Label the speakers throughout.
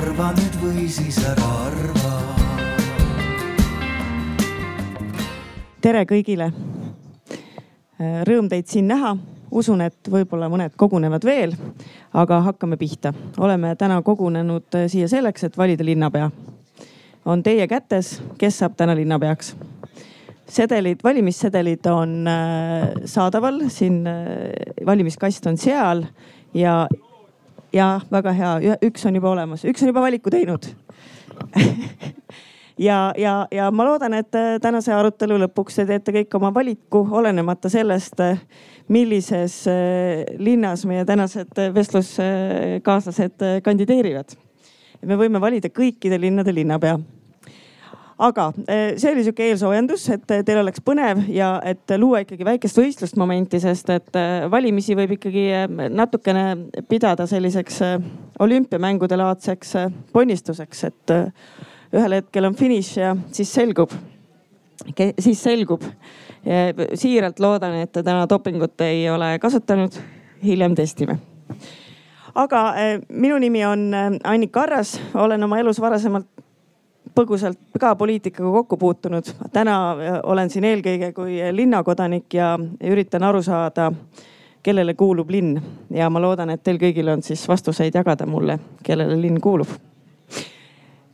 Speaker 1: arva nüüd või siis ära arva.
Speaker 2: tere kõigile. Rõõm teid siin näha, usun, et võib-olla mõned kogunevad veel, aga hakkame pihta. oleme täna kogunenud siia selleks, et valida linnapea. on teie kätes, kes saab täna linnapeaks sedelid, valimissedelid on äh, saadaval, siin äh, valimiskast on seal ja, ja väga hea, üks on juba olemas, üks on juba valiku teinud. Ja, ja, ja ma loodan, et äh, tänase arutelu lõpuks te teete kõik oma valiku, olenemata sellest, millises linnas meie tänased vestluskaaslased kandideerivad. me võime valida kõikide linnade linnapea aga eh, see oli sihuke eelsoojendus, et teil oleks põnev ja et luua ikkagi väikest võistlust momenti, sest et eh, valimisi võib ikkagi eh, natukene pidada selliseks olümpiamängude laadseks ponnistuseks, et ühel hetkel on finiš ja siis selgub, siis selgub. siiralt loodan, et te täna dopingut ei ole kasutanud. hiljem testime aga minu nimi on Annika Arras, olen oma elus varasemalt põgusalt ka poliitikaga kokku puutunud. täna äh, olen siin eelkõige kui linnakodanik ja üritan aru saada, kellele kuulub linn ja ma loodan, et teil kõigil on siis vastuseid jagada mulle, kellele linn kuulub.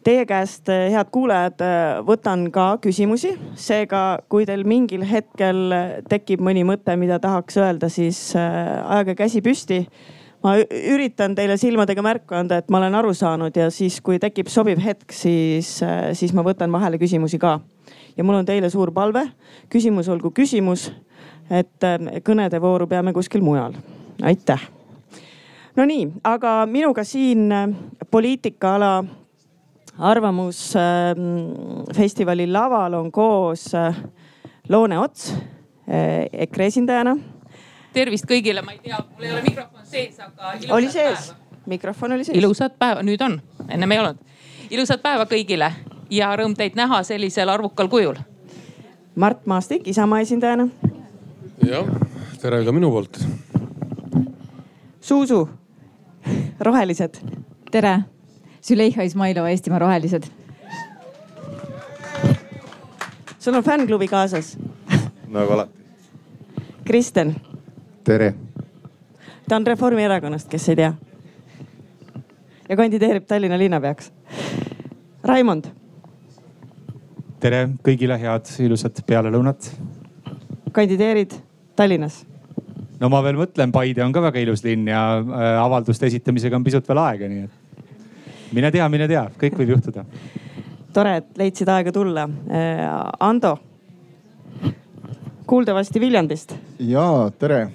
Speaker 2: Teie käest, äh, head kuulajad, äh, võtan ka küsimusi, seega kui teil mingil hetkel tekib mõni mõte, mida tahaks öelda, siis ajage käsi püsti ma üritan teile silmadega märku anda, et ma olen aru saanud ja siis, kui tekib sobiv hetk, siis, siis ma võtan vahele küsimusi ka. ja mul on teile suur palve, küsimus olgu küsimus, et äh, kõnede vooru peame kuskil mujal. aitäh. Nonii, aga minuga siin äh, poliitikaala arvamusfestivali laval on koos äh, Loone Ots EKRE esindajana
Speaker 3: tervist kõigile, ma ei tea, mul ei ole mikrofon sees, aga.
Speaker 2: oli sees, mikrofon oli sees.
Speaker 3: ilusat päeva, nüüd on, ennem ei olnud. ilusat päeva kõigile ja rõõm teid näha sellisel arvukal kujul.
Speaker 2: Mart Maastik Isamaa esindajana.
Speaker 4: jah, tere ka minu poolt.
Speaker 2: Zuzu, Rohelised.
Speaker 5: tere, Züleyxa Izmailova, Eestimaa Rohelised.
Speaker 2: sul on fännklubi kaasas
Speaker 4: nagu alati.
Speaker 2: Kristen
Speaker 6: tere.
Speaker 2: ta on Reformierakonnast, kes ei tea. ja kandideerib Tallinna linnapeaks. Raimond.
Speaker 7: tere kõigile, head ilusat pealelõunat.
Speaker 2: kandideerid Tallinnas?
Speaker 7: no ma veel mõtlen, Paide on ka väga ilus linn ja äh, avalduste esitamisega on pisut veel aega, nii et mine tea, mine tea, kõik võib juhtuda.
Speaker 2: tore, et leidsid aega tulla. Äh, Ando, kuuldavasti Viljandist.
Speaker 6: ja tere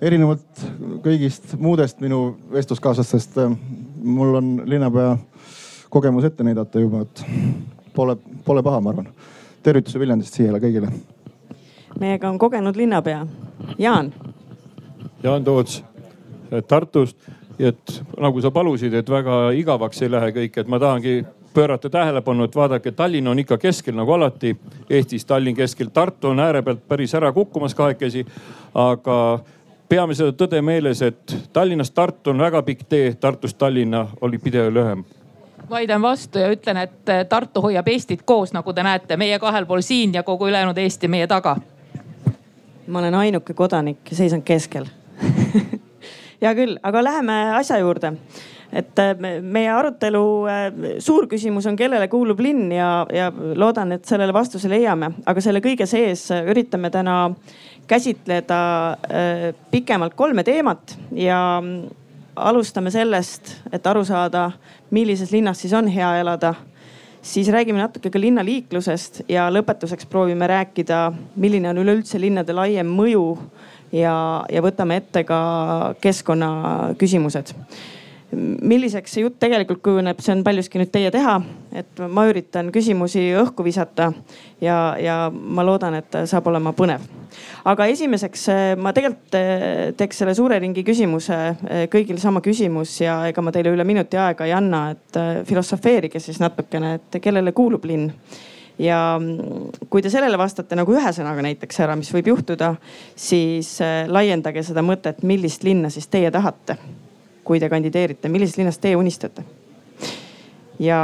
Speaker 6: erinevalt kõigist muudest minu vestluskaaslastest, äh, mul on linnapea kogemus ette näidata juba, et pole, pole paha, ma arvan. tervituse Viljandist siia kõigile.
Speaker 2: meiega on kogenud linnapea Jaan.
Speaker 8: Jaan Toots Tartust, et nagu sa palusid, et väga igavaks ei lähe kõik, et ma tahangi pöörata tähelepanu, et vaadake, Tallinn on ikka keskel nagu alati. Eestis Tallinn keskel, Tartu on ääre pealt päris ära kukkumas kahekesi. aga peame seda tõde meeles, et Tallinnast Tartu on väga pikk tee, Tartust Tallinna oli pidev lühem
Speaker 3: vaidlen vastu ja ütlen, et Tartu hoiab Eestit koos, nagu te näete, meie kahel pool siin ja kogu ülejäänud Eesti meie taga.
Speaker 2: ma olen ainuke kodanik, seisan keskel hea küll, aga läheme asja juurde et äh, meie arutelu äh, suur küsimus on, kellele kuulub linn ja, ja loodan, et sellele vastuse leiame, aga selle kõige sees üritame täna käsitleda äh, pikemalt kolme teemat ja mm, alustame sellest, et aru saada, millises linnas siis on hea elada. Siis räägime natuke ka linnaliiklusest ja lõpetuseks proovime rääkida, milline on üleüldse linnade laiem mõju ja, ja võtame ette ka keskkonnaküsimused milliseks see jutt tegelikult kujuneb, see on paljuski nüüd teie teha. et ma üritan küsimusi õhku visata ja, ja ma loodan, et saab olema põnev. aga esimeseks ma tegelikult eh, teeks selle suure ringi küsimuse, eh, kõigil sama küsimus ja ega ma teile üle minuti aega ei anna, et eh, filosofeerige siis natukene, et kellele kuulub linn ja mm, kui te sellele vastate nagu ühe sõnaga näiteks ära, mis võib juhtuda, siis laiendage seda mõtet, millist linna siis teie tahate kui te kandideerite, millisest linnast teie unistate? ja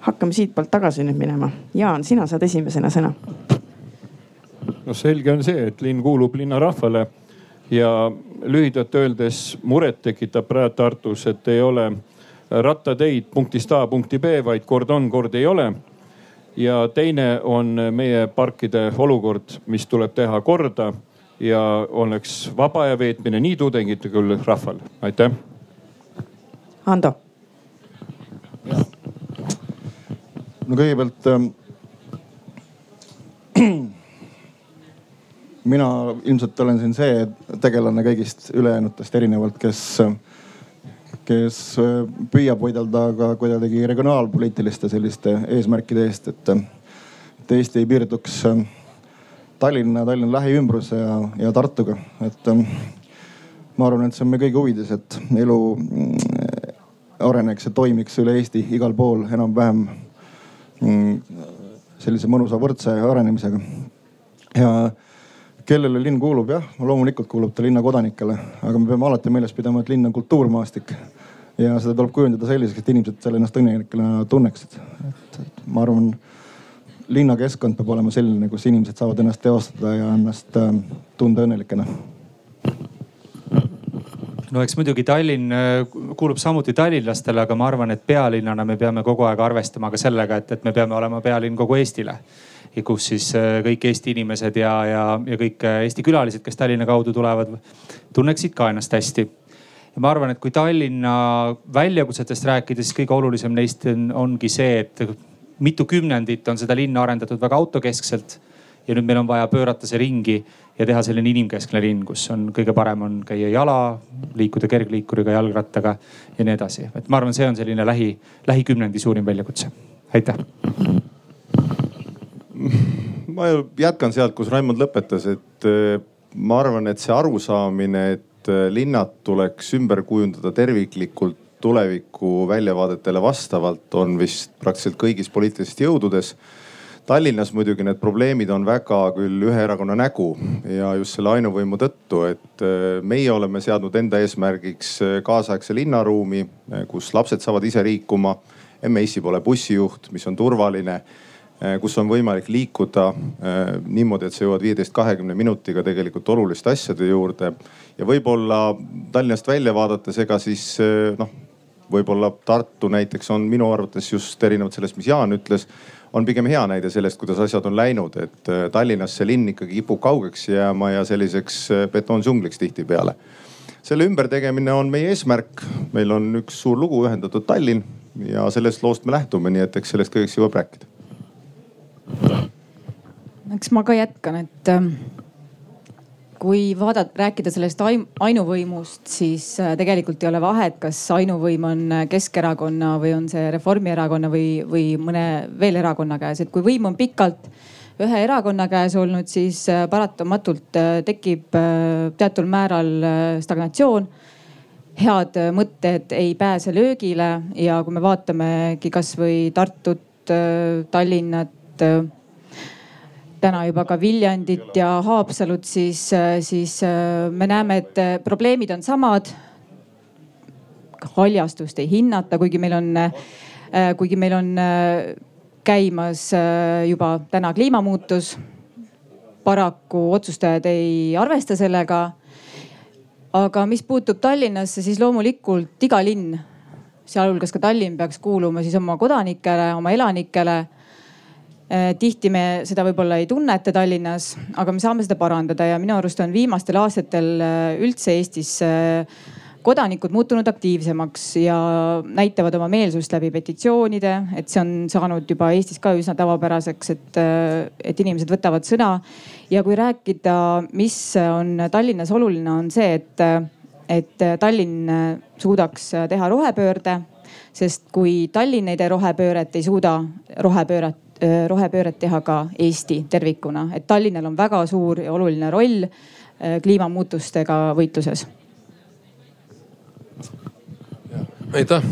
Speaker 2: hakkame siitpoolt tagasi nüüd minema. Jaan, sina saad esimesena sõna.
Speaker 8: no selge on see, et linn kuulub linnarahvale ja lühidalt öeldes muret tekitab praegu Tartus, et ei ole rattateid punktist A punkti B, vaid kord on, kord ei ole. ja teine on meie parkide olukord, mis tuleb teha korda ja oleks vaba aja veetmine nii tudengite kui rahval. aitäh.
Speaker 2: Ando.
Speaker 6: no kõigepealt ähm, mina ilmselt olen siin see tegelane kõigist ülejäänutest erinevalt, kes, kes äh, püüab võidelda ka kuidagi regionaalpoliitiliste selliste eesmärkide eest, et, et Eesti ei piirduks äh, Tallinna, Tallinna lähiümbruse ja, ja Tartuga, et äh, ma arvan, et see on meie kõigi huvides, et elu areneks ja toimiks üle Eesti igal pool enam-vähem Mm, sellise mõnusa võrdse arenemisega. ja kellele linn kuulub, jah, loomulikult kuulub ta linna kodanikele, aga me peame alati meeles pidama, et linn on kultuurmaastik. ja seda tuleb kujundada selliseks, et inimesed seal ennast õnnelikena tunneksid. et ma arvan, linnakeskkond peab olema selline, kus inimesed saavad ennast teostada ja ennast äh, tunda õnnelikena
Speaker 7: no eks muidugi Tallinn äh, kuulub samuti tallinlastele, aga ma arvan, et pealinnana me peame kogu aeg arvestama ka sellega, et, et me peame olema pealinn kogu Eestile. kus siis äh, kõik Eesti inimesed ja, ja, ja kõik äh, Eesti külalised, kes Tallinna kaudu tulevad, tunneksid ka ennast hästi. ja ma arvan, et kui Tallinna väljakutsetest rääkida, siis kõige olulisem neist on, ongi see, et mitu kümnendit on seda linna arendatud väga autokeskselt ja nüüd meil on vaja pöörata see ringi ja teha selline inimkeskne linn, kus on kõige parem on käia jala, liikuda kergliikuriga, jalgrattaga ja nii edasi. et ma arvan, see on selline lähi, lähikümnendi suurim väljakutse. aitäh.
Speaker 9: ma jätkan sealt, kus Raimond lõpetas, et äh, ma arvan, et see arusaamine, et äh, linnad tuleks ümber kujundada terviklikult tuleviku väljavaadetele vastavalt, on vist praktiliselt kõigis poliitilistes jõududes Tallinnas muidugi need probleemid on väga küll ühe erakonna nägu ja just selle ainuvõimu tõttu, et äh, meie oleme seadnud enda eesmärgiks äh, kaasaegse linnaruumi, äh, kus lapsed saavad ise liikuma. MES-i pole bussijuht, mis on turvaline, kus on võimalik liikuda niimoodi, et sa jõuad viieteist, kahekümne minutiga tegelikult oluliste asjade juurde. ja võib-olla Tallinnast välja vaadates, ega siis noh, võib-olla Tartu näiteks on minu arvates just erinevalt sellest, mis Jaan ütles on pigem hea näide sellest, kuidas asjad on läinud, et äh, Tallinnas see linn ikkagi kipub kaugeks jääma ja selliseks äh, betoonsungliks tihtipeale. selle ümbertegemine on meie eesmärk. meil on üks suur lugu ühendatud Tallinn ja sellest loost me lähtume, nii et eks sellest kõigest jõuab rääkida.
Speaker 5: eks ma ka jätkan, et ähm, kui vaadata, rääkida sellest ainuvõimust, siis äh, tegelikult ei ole vahet, kas ainuvõim on äh, Keskerakonna või on see Reformierakonna või, või mõne veel erakonna käes, et kui võim on pikalt ühe erakonna käes olnud, siis äh, paratamatult tekib teatud määral stagnatsioon. head mõtted ei pääse löögile ja kui me vaatamegi kasvõi Tartut, Tallinnat täna juba ka Viljandit ja Haapsalut, siis, siis äh, me näeme, et äh, probleemid on samad. haljastust ei hinnata, kuigi meil on, äh, kuigi meil on käimas juba täna kliimamuutus. paraku otsustajad ei arvesta sellega. aga mis puutub Tallinnasse, siis loomulikult iga linn, sealhulgas ka Tallinn peaks kuuluma siis oma kodanikele, oma elanikele Äh, tihti me seda võib-olla ei tunneta Tallinnas, aga me saame seda parandada ja minu arust on viimastel aastatel äh, üldse Eestis äh, kodanikud muutunud aktiivsemaks ja näitavad oma meelsust läbi petitsioonide, et see on saanud juba Eestis ka üsna tavapäraseks, et, et inimesed võtavad sõna. ja kui rääkida, mis on Tallinnas oluline, on see, et, et Tallinn suudaks teha rohepöörde sest kui Tallinn ei tee rohepööret, ei suuda rohepööret Äh, rohepööret teha ka Eesti tervikuna, et Tallinnal on väga suur ja oluline roll äh, kliimamuutustega võitluses.
Speaker 4: aitäh,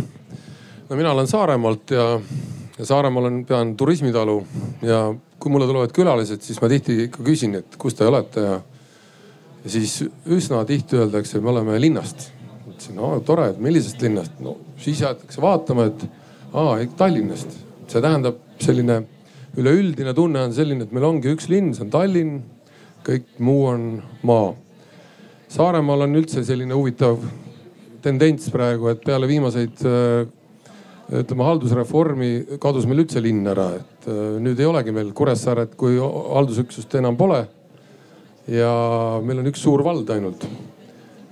Speaker 4: no mina olen Saaremaalt ja, ja Saaremaal on, pean turismitalu ja kui mulle tulevad külalised, siis ma tihti ikka küsin, et kus te olete ja, ja siis üsna tihti öeldakse, me oleme linnast. mõtlesin, no tore, et millisest linnast, no siis jäetakse vaatama, et aa, Tallinnast. see tähendab selline üleüldine tunne on selline, et meil ongi üks linn, see on Tallinn, kõik muu on maa. Saaremaal on üldse selline huvitav tendents praegu, et peale viimaseid ütleme haldusreformi kadus meil üldse linn ära, et nüüd ei olegi meil Kuressaaret kui haldusüksust enam pole. ja meil on üks suur vald ainult.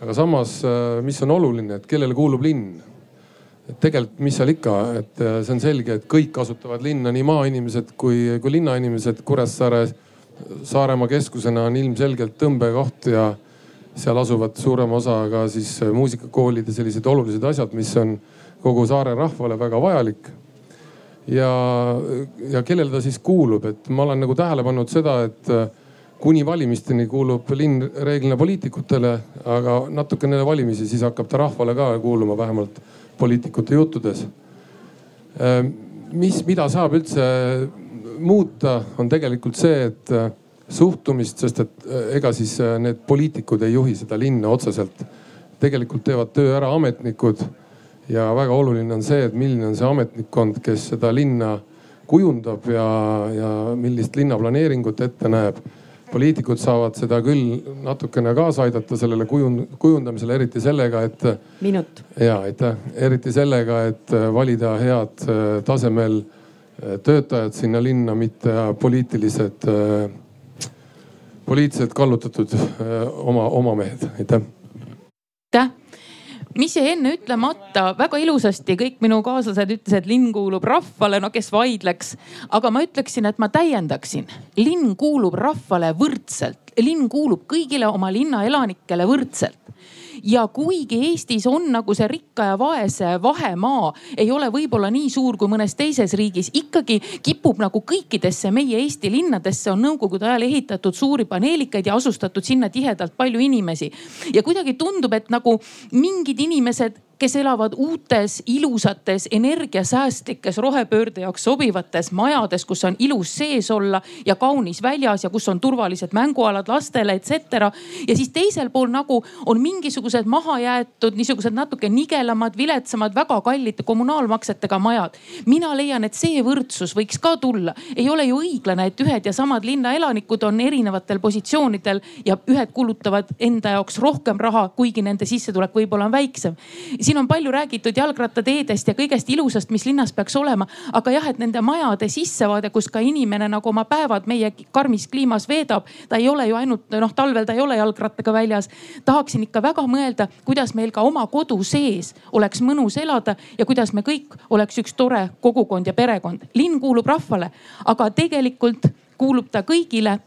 Speaker 4: aga samas, mis on oluline, et kellele kuulub linn et tegelikult, mis seal ikka, et äh, see on selge, et kõik kasutavad linna, nii maainimesed kui, kui linnainimesed. Kuressaare, Saaremaa keskusena on ilmselgelt tõmbekoht ja seal asuvad suurema osaga siis äh, muusikakoolid ja sellised olulised asjad, mis on kogu saare rahvale väga vajalik. ja, ja kellele ta siis kuulub, et ma olen nagu tähele pannud seda, et äh, kuni valimisteni kuulub linn reeglina poliitikutele, aga natukene valimisi, siis hakkab ta rahvale ka kuuluma vähemalt poliitikute juttudes. Ehm, mis, mida saab üldse muuta, on tegelikult see, et äh, suhtumist, sest et äh, ega siis äh, need poliitikud ei juhi seda linna otseselt. tegelikult teevad töö ära ametnikud ja väga oluline on see, et milline on see ametnikkond, kes seda linna kujundab ja, ja millist linnaplaneeringut ette näeb poliitikud saavad seda küll natukene kaasa aidata sellele kujund, kujundamisele, eriti sellega, et.
Speaker 2: minut.
Speaker 4: ja aitäh, eriti sellega, et valida head äh, tasemel äh, töötajad sinna linna, mitte poliitilised, äh, poliitiliselt kallutatud oma, oma mehed, aitäh
Speaker 3: mis jäi enne ütlemata, väga ilusasti kõik minu kaaslased ütlesid, et linn kuulub rahvale, no kes vaidleks. aga ma ütleksin, et ma täiendaksin, linn kuulub rahvale võrdselt, linn kuulub kõigile oma linna elanikele võrdselt ja kuigi Eestis on nagu see rikka ja vaese vahemaa ei ole võib-olla nii suur kui mõnes teises riigis, ikkagi kipub nagu kõikidesse meie Eesti linnadesse on nõukogude ajal ehitatud suuri paneelikaid ja asustatud sinna tihedalt palju inimesi. ja kuidagi tundub, et nagu mingid inimesed kes elavad uutes, ilusates, energiasäästlikes, rohepöörde jaoks sobivates majades, kus on ilus sees olla ja kaunis väljas ja kus on turvalised mängualad lastele, et cetera. ja siis teisel pool nagu on mingisugused mahajäetud, niisugused natuke nigelamad, viletsamad, väga kallite kommunaalmaksetega majad. mina leian, et see võrdsus võiks ka tulla. ei ole ju õiglane, et ühed ja samad linnaelanikud on erinevatel positsioonidel ja ühed kulutavad enda jaoks rohkem raha, kuigi nende sissetulek võib-olla on väiksem siin on palju räägitud jalgrattateedest ja kõigest ilusast, mis linnas peaks olema. aga jah, et nende majade sissevaade, kus ka inimene nagu oma päevad meie karmis kliimas veedab, ta ei ole ju ainult noh, talvel ta ei ole jalgrattaga väljas. tahaksin ikka väga mõelda, kuidas meil ka oma kodu sees oleks mõnus elada ja kuidas me kõik oleks üks tore kogukond ja perekond. linn kuulub rahvale, aga tegelikult kuulub ta kõigile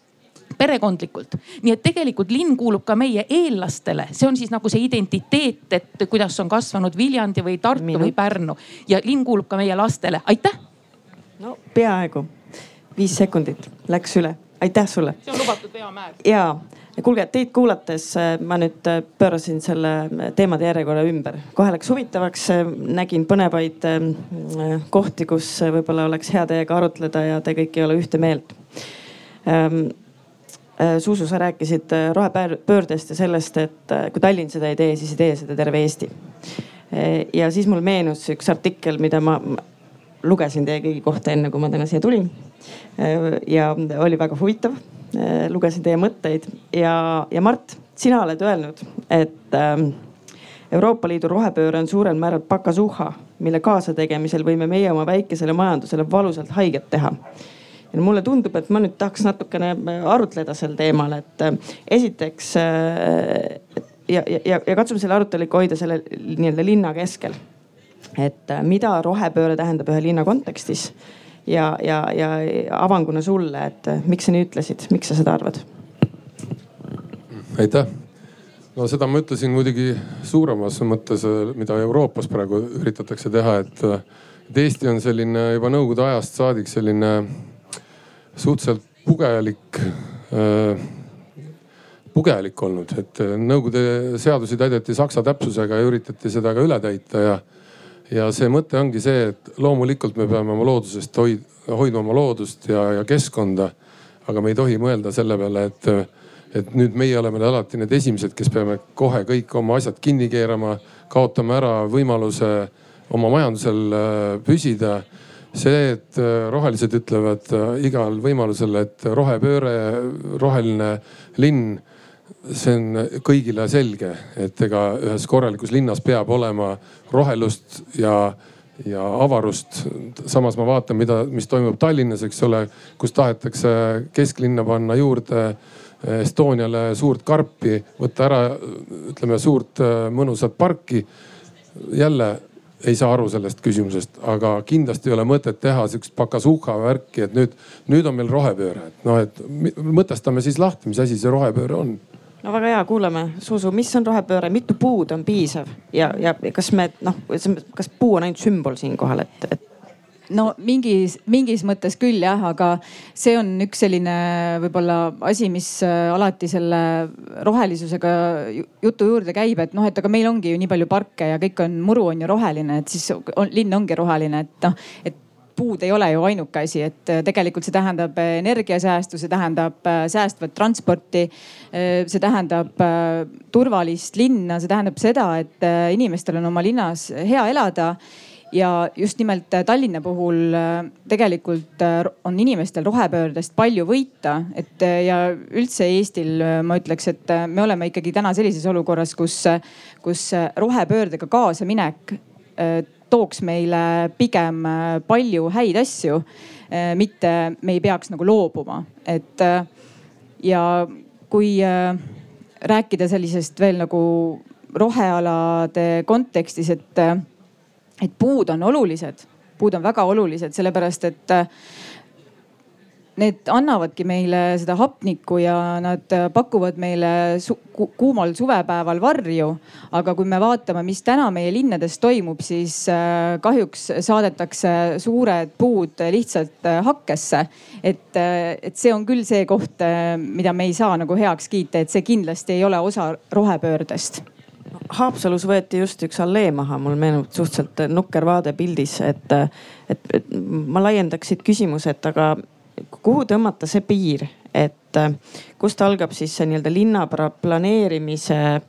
Speaker 3: perekondlikult. nii et tegelikult linn kuulub ka meie eellastele, see on siis nagu see identiteet, et kuidas on kasvanud Viljandi või Tartu Minu. või Pärnu ja linn kuulub ka meie lastele, aitäh.
Speaker 2: no peaaegu viis sekundit läks üle, aitäh sulle.
Speaker 3: see on lubatud veamäär.
Speaker 2: ja kuulge, teid kuulates äh, ma nüüd äh, pöörasin selle äh, teemade järjekorra ümber. kohe läks huvitavaks, nägin põnevaid kohti, kus võib-olla oleks hea teiega arutleda ja te kõik ei ole ühte meelt ähm, Äh, Zuzu, sa rääkisid äh, rohepöördest ja sellest, et äh, kui Tallinn seda ei tee, siis ei tee seda terve Eesti. ja siis mul meenus üks artikkel, mida ma lugesin teie kõigi kohta, enne kui ma täna siia tulin. ja oli väga huvitav. lugesin teie mõtteid ja, ja Mart, sina oled öelnud, et ähm, Euroopa Liidu rohepööre on suurel määral pakasuhha, mille kaasategemisel võime meie oma väikesele majandusele valusalt haiget teha mulle tundub, et ma nüüd tahaks natukene äh, arutleda sel teemal, et äh, esiteks äh, ja, ja, ja katsume selle arutelu ikka hoida selle nii-öelda linna keskel. et mida rohepööre tähendab ühe linna kontekstis ja, ja, ja avanguna sulle, et miks sa nii ütlesid, miks sa seda arvad?
Speaker 4: aitäh no seda ma ütlesin muidugi suuremas mõttes, mida Euroopas praegu üritatakse teha, et, et Eesti on selline juba nõukogude ajast saadik selline suhteliselt pugelik äh, pugelik olnud, et äh, Nõukogude seadusi täideti saksa täpsusega ja üritati seda ka üle täita ja. ja see mõte ongi see, et loomulikult me peame oma loodusest hoid, hoidma oma loodust ja, ja keskkonda. aga me ei tohi mõelda selle peale, et, et nüüd meie oleme alati need esimesed, kes peame kohe kõik oma asjad kinni keerama, kaotame ära võimaluse oma majandusel äh, püsida. See, et äh, rohelised ütlevad äh, igal võimalusel, et rohepööre, roheline linn, see on kõigile selge, et ega ühes korralikus linnas peab olema rohelust ja ja avarust. samas ma vaatan, mida, mis toimub Tallinnas, eks ole, kus tahetakse kesklinna panna juurde Estoniale suurt karpi, võtta ära, ütleme suurt mõnusat parki. jälle ei saa aru sellest küsimusest, aga kindlasti ei ole mõtet teha sihukest pakasuhha värki, et nüüd, nüüd on meil rohepööre, et noh, et mõtestame siis lahti, mis asi see rohepööre on.
Speaker 2: No väga hea, kuulame, Zuzu, mis on rohepööre, mitu puud on piisav? Ja, ja kas me noh, kas puu on ainult sümbol siinkohal, et, et
Speaker 5: no mingis, mingis mõttes küll jah, aga see on üks selline võib-olla asi, mis äh, alati selle rohelisusega jutu juurde käib, et noh, et aga meil ongi ju nii palju parke ja kõik on, muru on ju roheline, et siis on, linn ongi roheline, et noh, et puud ei ole ju ainuke asi, et äh, tegelikult see tähendab äh, energiasäästu, see tähendab säästvat transporti. see tähendab turvalist linna, see tähendab seda, et inimestel on oma linnas hea elada ja just nimelt äh, Tallinna puhul äh, tegelikult äh, on inimestel rohepöördest palju võita, et ja üldse Eestil ma ütleks, et me oleme ikkagi täna sellises olukorras, kus, kus rohepöördega kaasaminek tooks meile pigem palju häid asju. mitte me ei peaks nagu loobuma, et ja kui rääkida sellisest veel nagu rohealade kontekstis, et et puud on olulised, puud on väga olulised, sellepärast et äh, need annavadki meile seda hapnikku ja nad äh, pakuvad meile su kuumal suvepäeval varju. aga kui me vaatame, mis täna meie linnades toimub, siis äh, kahjuks saadetakse suured puud lihtsalt hakkesse. et, et see on küll see koht, mida me ei saa nagu heaks kiita, et see kindlasti ei ole osa rohepöördest
Speaker 2: Haapsalus võeti just üks allee maha, mul meenub suhteliselt nukker vaade pildis, et, et, et ma laiendaks siit küsimuse, et aga kuhu tõmmata see piir, et kust algab siis see nii-öelda linna planeerimise äh,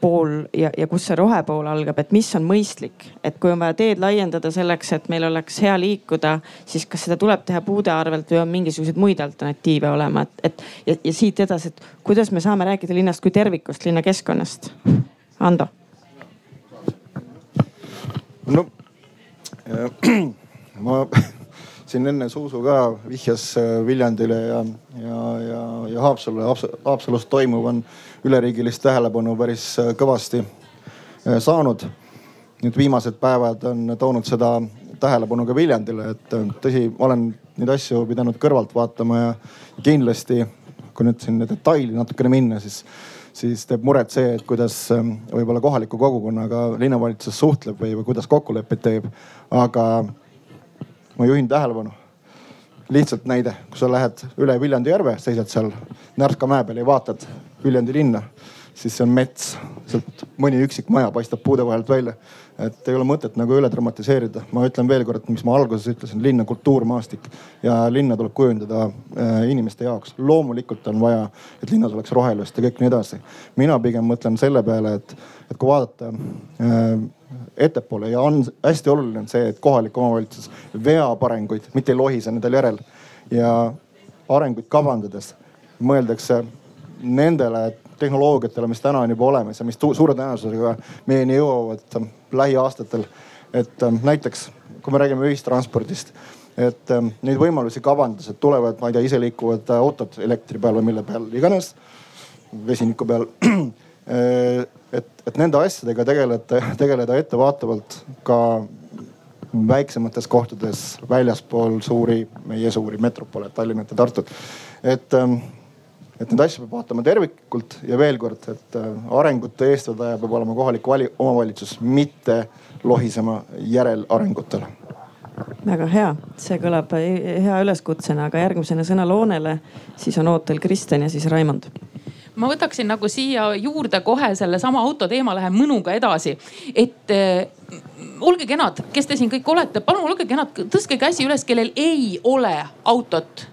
Speaker 2: pool ja, ja kus see rohepool algab, et mis on mõistlik, et kui on vaja teed laiendada selleks, et meil oleks hea liikuda, siis kas seda tuleb teha puude arvelt või on mingisuguseid muid alternatiive olema, et, et ja, ja siit edasi, et kuidas me saame rääkida linnast kui tervikust, linnakeskkonnast? Ando.
Speaker 6: no ma siin enne Zuzu ka vihjas äh, Viljandile ja, ja, ja, ja Haapsalule. Haapsalus toimuv on üleriigilist tähelepanu päris äh, kõvasti äh, saanud. nüüd viimased päevad on toonud seda tähelepanu ka Viljandile, et tõsi, ma olen neid asju pidanud kõrvalt vaatama ja kindlasti, kui nüüd siin detaili natukene minna, siis siis teeb muret see, et kuidas võib-olla kohaliku kogukonnaga linnavalitsus suhtleb või, või kuidas kokkuleppeid teeb. aga ma juhin tähelepanu. lihtsalt näide, kui sa lähed üle Viljandi järve, seisad seal Närska mäe peal ja vaatad Viljandi linna, siis see on mets. sealt mõni üksik maja paistab puude vahelt välja. et ei ole mõtet nagu üle dramatiseerida. ma ütlen veel kord, mis ma alguses ütlesin, linn on kultuurmaastik ja linna tuleb kujundada äh, inimeste jaoks. loomulikult on vaja, et linnas oleks rohelust ja kõik nii edasi. mina pigem mõtlen selle peale, et, et kui vaadata äh, ettepoole ja on hästi oluline on see, et kohalik omavalitsus veab arenguid, mitte ei lohise nendel järel. ja arenguid kavandades mõeldakse nendele tehnoloogiatele, mis täna on juba olemas ja mis suure tõenäosusega meieni jõuavad lähiaastatel. et ähm, näiteks, kui me räägime ühistranspordist, et ähm, neid võimalusi kavandades, et tulevad, ma ei tea, iseliikuvad autod elektri peal või mille peal iganes, vesiniku peal äh, et, et nende asjadega tegeleda, tegeleda ettevaatavalt ka väiksemates kohtades väljaspool suuri, meie suuri metropole, Tallinnat ja Tartut. et, ähm, et neid asju peab vaatama terviklikult ja veel kord, et äh, arengute eestvedaja peab olema kohalik vali, omavalitsus, mitte lohisema järel arengutele
Speaker 2: väga hea, see kõlab hea üleskutsena, aga järgmisena sõna Loonele, siis on ootel Kristjan ja siis Raimond
Speaker 3: ma võtaksin nagu siia juurde kohe sellesama auto teema, lähen mõnuga edasi. et äh, olge kenad, kes te siin kõik olete, palun olge kenad, tõstke käsi üles, kellel ei ole autot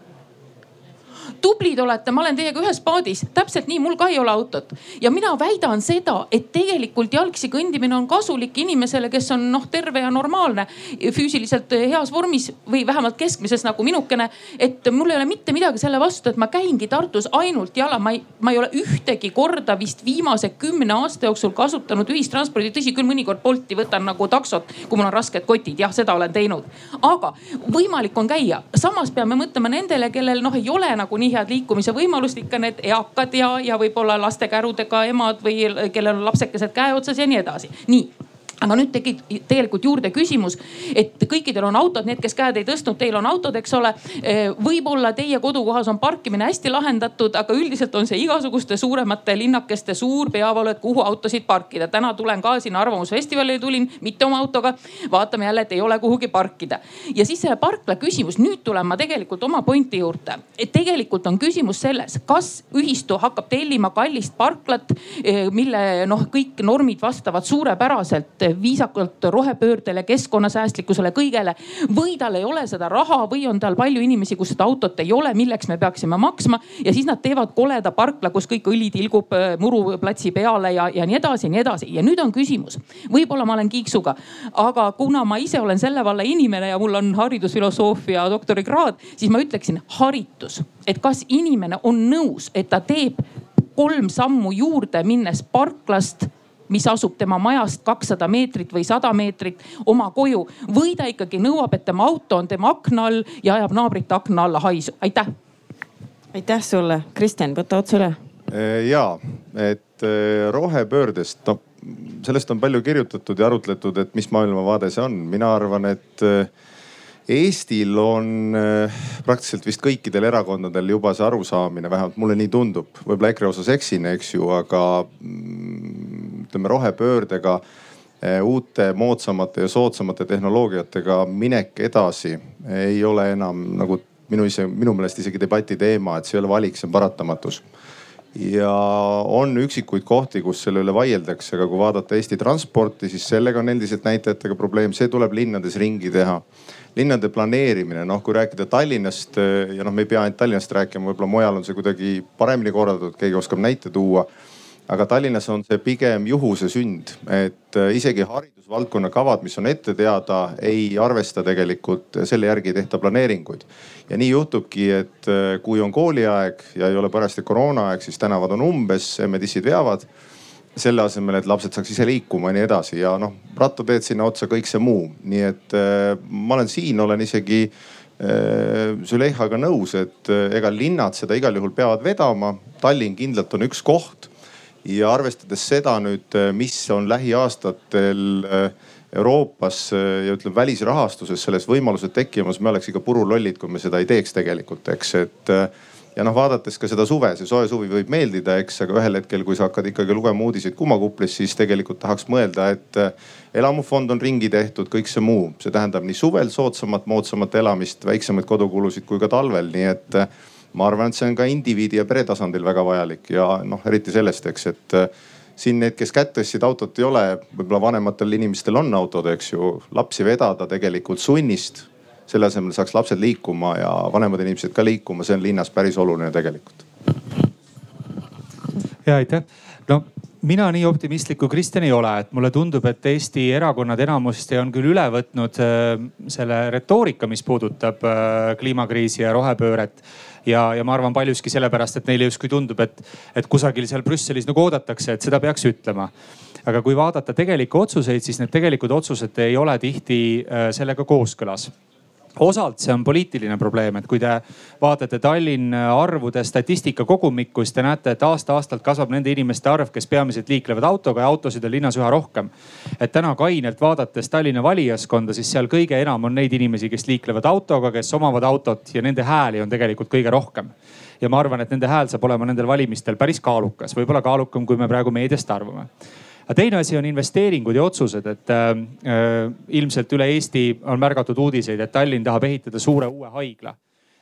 Speaker 3: tublid olete, ma olen teiega ühes paadis, täpselt nii, mul ka ei ole autot. ja mina väidan seda, et tegelikult jalgsi kõndimine on kasulik inimesele, kes on noh, terve ja normaalne, füüsiliselt heas vormis või vähemalt keskmises nagu minukene. et mul ei ole mitte midagi selle vastu, et ma käingi Tartus ainult jala, ma ei, ma ei ole ühtegi korda vist viimase kümne aasta jooksul kasutanud ühistranspordi, tõsi küll, mõnikord Bolti võtan nagu taksot, kui mul on rasked kotid, jah, seda olen teinud. aga võimalik on käia, samas peame mõtlema nendele, kellel noh, ei ole nagu nii head liikumise võimalust, ikka need eakad ja, ja võib-olla lastekärudega emad või kellel on lapsekesed käe otsas ja nii edasi. nii aga nüüd tekib tegelikult juurde küsimus, et kõikidel on autod, need, kes käed ei tõstnud, teil on autod, eks ole. võib-olla teie kodukohas on parkimine hästi lahendatud, aga üldiselt on see igasuguste suuremate linnakeste suur peavalu, et kuhu autosid parkida. täna tulen ka sinna Arvamusfestivalile tulin, mitte oma autoga. vaatame jälle, et ei ole kuhugi parkida. ja siis selle parkla küsimus, nüüd tulen ma tegelikult oma pointi juurde. et tegelikult on küsimus selles, kas ühistu hakkab tellima kallist parklat, mille noh, kõik normid vastavad suurepäraselt viisakalt rohepöördele, keskkonnasäästlikkusele, kõigele. või tal ei ole seda raha või on tal palju inimesi, kus seda autot ei ole, milleks me peaksime maksma. ja siis nad teevad koleda parkla, kus kõik õli tilgub äh, muruplatsi peale ja, ja nii edasi ja nii edasi. ja nüüd on küsimus, võib-olla ma olen kiiksuga, aga kuna ma ise olen selle valla inimene ja mul on haridusfilosoofia doktorikraad, siis ma ütleksin haritus, et kas inimene on nõus, et ta teeb kolm sammu juurde, minnes parklast mis asub tema majast kakssada meetrit või sada meetrit oma koju. või ta ikkagi nõuab, et tema auto on tema akna all ja ajab naabrite akna alla haisu. aitäh.
Speaker 2: aitäh sulle, Kristjan, võta otsa üle.
Speaker 9: ja, et rohepöördest, noh sellest on palju kirjutatud ja arutletud, et mis maailmavaade see on. mina arvan, et Eestil on e, praktiliselt vist kõikidel erakondadel juba see arusaamine, vähemalt mulle nii tundub, võib-olla EKRE osas eksin, eks ju, aga mm, ütleme rohepöördega, eh, uute moodsamate ja soodsamate tehnoloogiatega minek edasi ei ole enam nagu minu ise, minu meelest isegi debati teema, et see ei ole valik, see on paratamatus ja on üksikuid kohti, kus selle üle vaieldakse, aga kui vaadata Eesti transporti, siis sellega on endiselt näitajatega probleem, see tuleb linnades ringi teha. Linnade planeerimine, noh kui rääkida Tallinnast ja noh, me ei pea ainult Tallinnast rääkima, võib-olla mujal on see kuidagi paremini korraldatud, keegi oskab näite tuua aga Tallinnas on see pigem juhuse sünd, et äh, isegi haridusvaldkonna kavad, mis on ette teada, ei arvesta tegelikult, selle järgi ei tehta planeeringuid. ja nii juhtubki, et kui on kooliaeg ja ei ole parajasti koroonaaeg, siis tänavad on umbes, emme-tissid veavad selle asemel, et lapsed saaks ise liikuma ja nii edasi ja noh, rattateed sinna otsa, kõik see muu. nii et äh, ma olen siin, olen isegi äh, Züleyhaga nõus, et äh, ega linnad seda igal juhul peavad vedama. Tallinn kindlalt on üks koht ja arvestades seda nüüd, mis on lähiaastatel Euroopas ja ütleme välisrahastuses selles võimalused tekkimas, me oleks ikka purulollid, kui me seda ei teeks tegelikult, eks, et. Ja noh, vaadates ka seda suve, see soe suvi võib meeldida, eks, aga ühel hetkel, kui sa hakkad ikkagi lugema uudiseid kumakuplis, siis tegelikult tahaks mõelda, et elamufond on ringi tehtud, kõik see muu, see tähendab nii suvel soodsamat, moodsamat elamist, väiksemaid kodukulusid kui ka talvel, nii et ma arvan, et see on ka indiviidi ja pere tasandil väga vajalik. Ja noh, eriti sellest, eks, et äh, siin need, kes kätt tõstsid, autot ei ole, võib-olla vanematel inimestel on autod, eks ju, lapsi vedada tegelikult sunnist. Selle asemel saaks lapsed liikuma ja vanemad inimesed ka liikuma, see on linnas päris oluline tegelikult.
Speaker 7: ja aitäh, no mina nii optimistlik kui Kristjan ei ole, et mulle tundub, et Eesti erakonnad enamasti on küll üle võtnud äh, selle retoorika, mis puudutab äh, kliimakriisi ja rohepööret ja, ja ma arvan paljuski sellepärast, et neile justkui tundub, et, et kusagil seal Brüsselis nagu oodatakse, et seda peaks ütlema. aga kui vaadata tegelikke otsuseid, siis need tegelikud otsused ei ole tihti äh, sellega kooskõlas osalt see on poliitiline probleem, et kui te vaatate Tallinna arvude statistika kogumikku, siis te näete, et aasta-aastalt kasvab nende inimeste arv, kes peamiselt liiklevad autoga ja autosid on linnas üha rohkem. et täna kainelt vaadates Tallinna valijaskonda, siis seal kõige enam on neid inimesi, kes liiklevad autoga, kes omavad autot ja nende hääli on tegelikult kõige rohkem ja ma arvan, et nende hääl saab olema nendel valimistel päris kaalukas, võib-olla kaalukam, kui me praegu meediast arvame aga teine asi on investeeringud ja otsused, et äh, äh, ilmselt üle Eesti on märgatud uudiseid, et Tallinn tahab ehitada suure uue haigla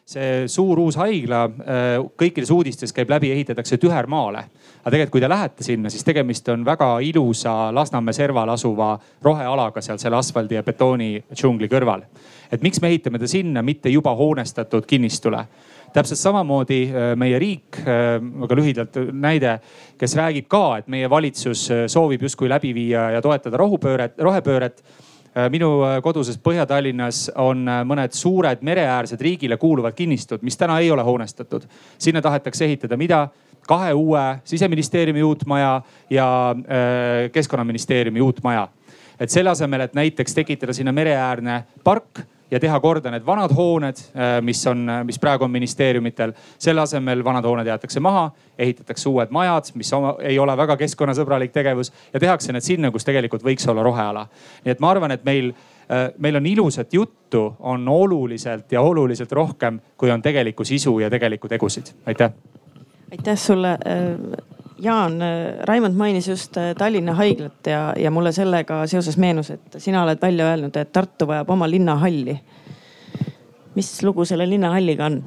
Speaker 7: see suur uus haigla äh, kõikides uudistes käib läbi, ehitatakse Tühermaale. aga tegelikult, kui te lähete sinna, siis tegemist on väga ilusa Lasnamäe serval asuva rohealaga seal selle asfaldi ja betooni džungli kõrval. et miks me ehitame ta sinna, mitte juba hoonestatud kinnistule täpselt samamoodi meie riik, väga lühidalt näide, kes räägib ka, et meie valitsus soovib justkui läbi viia ja toetada rohupööret, rohepööret minu koduses Põhja-Tallinnas on mõned suured mereäärsed riigile kuuluvad kinnistud, mis täna ei ole hoonestatud. sinna tahetakse ehitada mida? kahe uue siseministeeriumi uut maja ja keskkonnaministeeriumi uut maja. et selle asemel, et näiteks tekitada sinna mereäärne park ja teha korda need vanad hooned, äh, mis on, mis praegu on ministeeriumitel. selle asemel vanad hooned jäetakse maha, ehitatakse uued majad, mis oma, ei ole väga keskkonnasõbralik tegevus ja tehakse need sinna, kus tegelikult võiks olla roheala. nii et ma arvan, et meil äh, meil on ilusat juttu, on oluliselt ja oluliselt rohkem, kui on tegelikku sisu ja tegelikku tegusid. aitäh.
Speaker 2: aitäh sulle äh, Jaan, Raimond mainis just äh, Tallinna haiglat ja, ja mulle sellega seoses meenus, et sina oled välja öelnud, et Tartu vajab oma linnahalli. mis lugu selle linnahalliga on?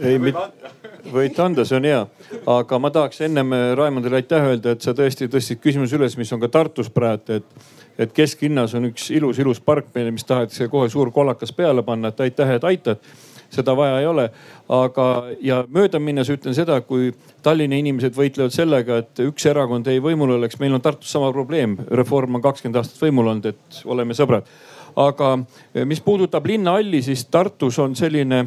Speaker 8: ei, võite anda, see on hea, aga ma tahaks ennem äh, Raimondile aitäh öelda, et sa tõesti tõstsid küsimuse üles, mis on ka Tartus praegu, et et kesklinnas on üks ilus-ilus park meile, mis tahetakse kohe suur kollakas peale panna, et aitäh, et aitad seda vaja ei ole. aga, ja möödaminnes ütlen seda, kui Tallinna inimesed võitlevad sellega, et üks erakond ei võimul oleks, meil on Tartus sama probleem. Reform on kakskümmend aastat võimul olnud, et oleme sõbrad. aga eh, mis puudutab linnahalli, siis Tartus on selline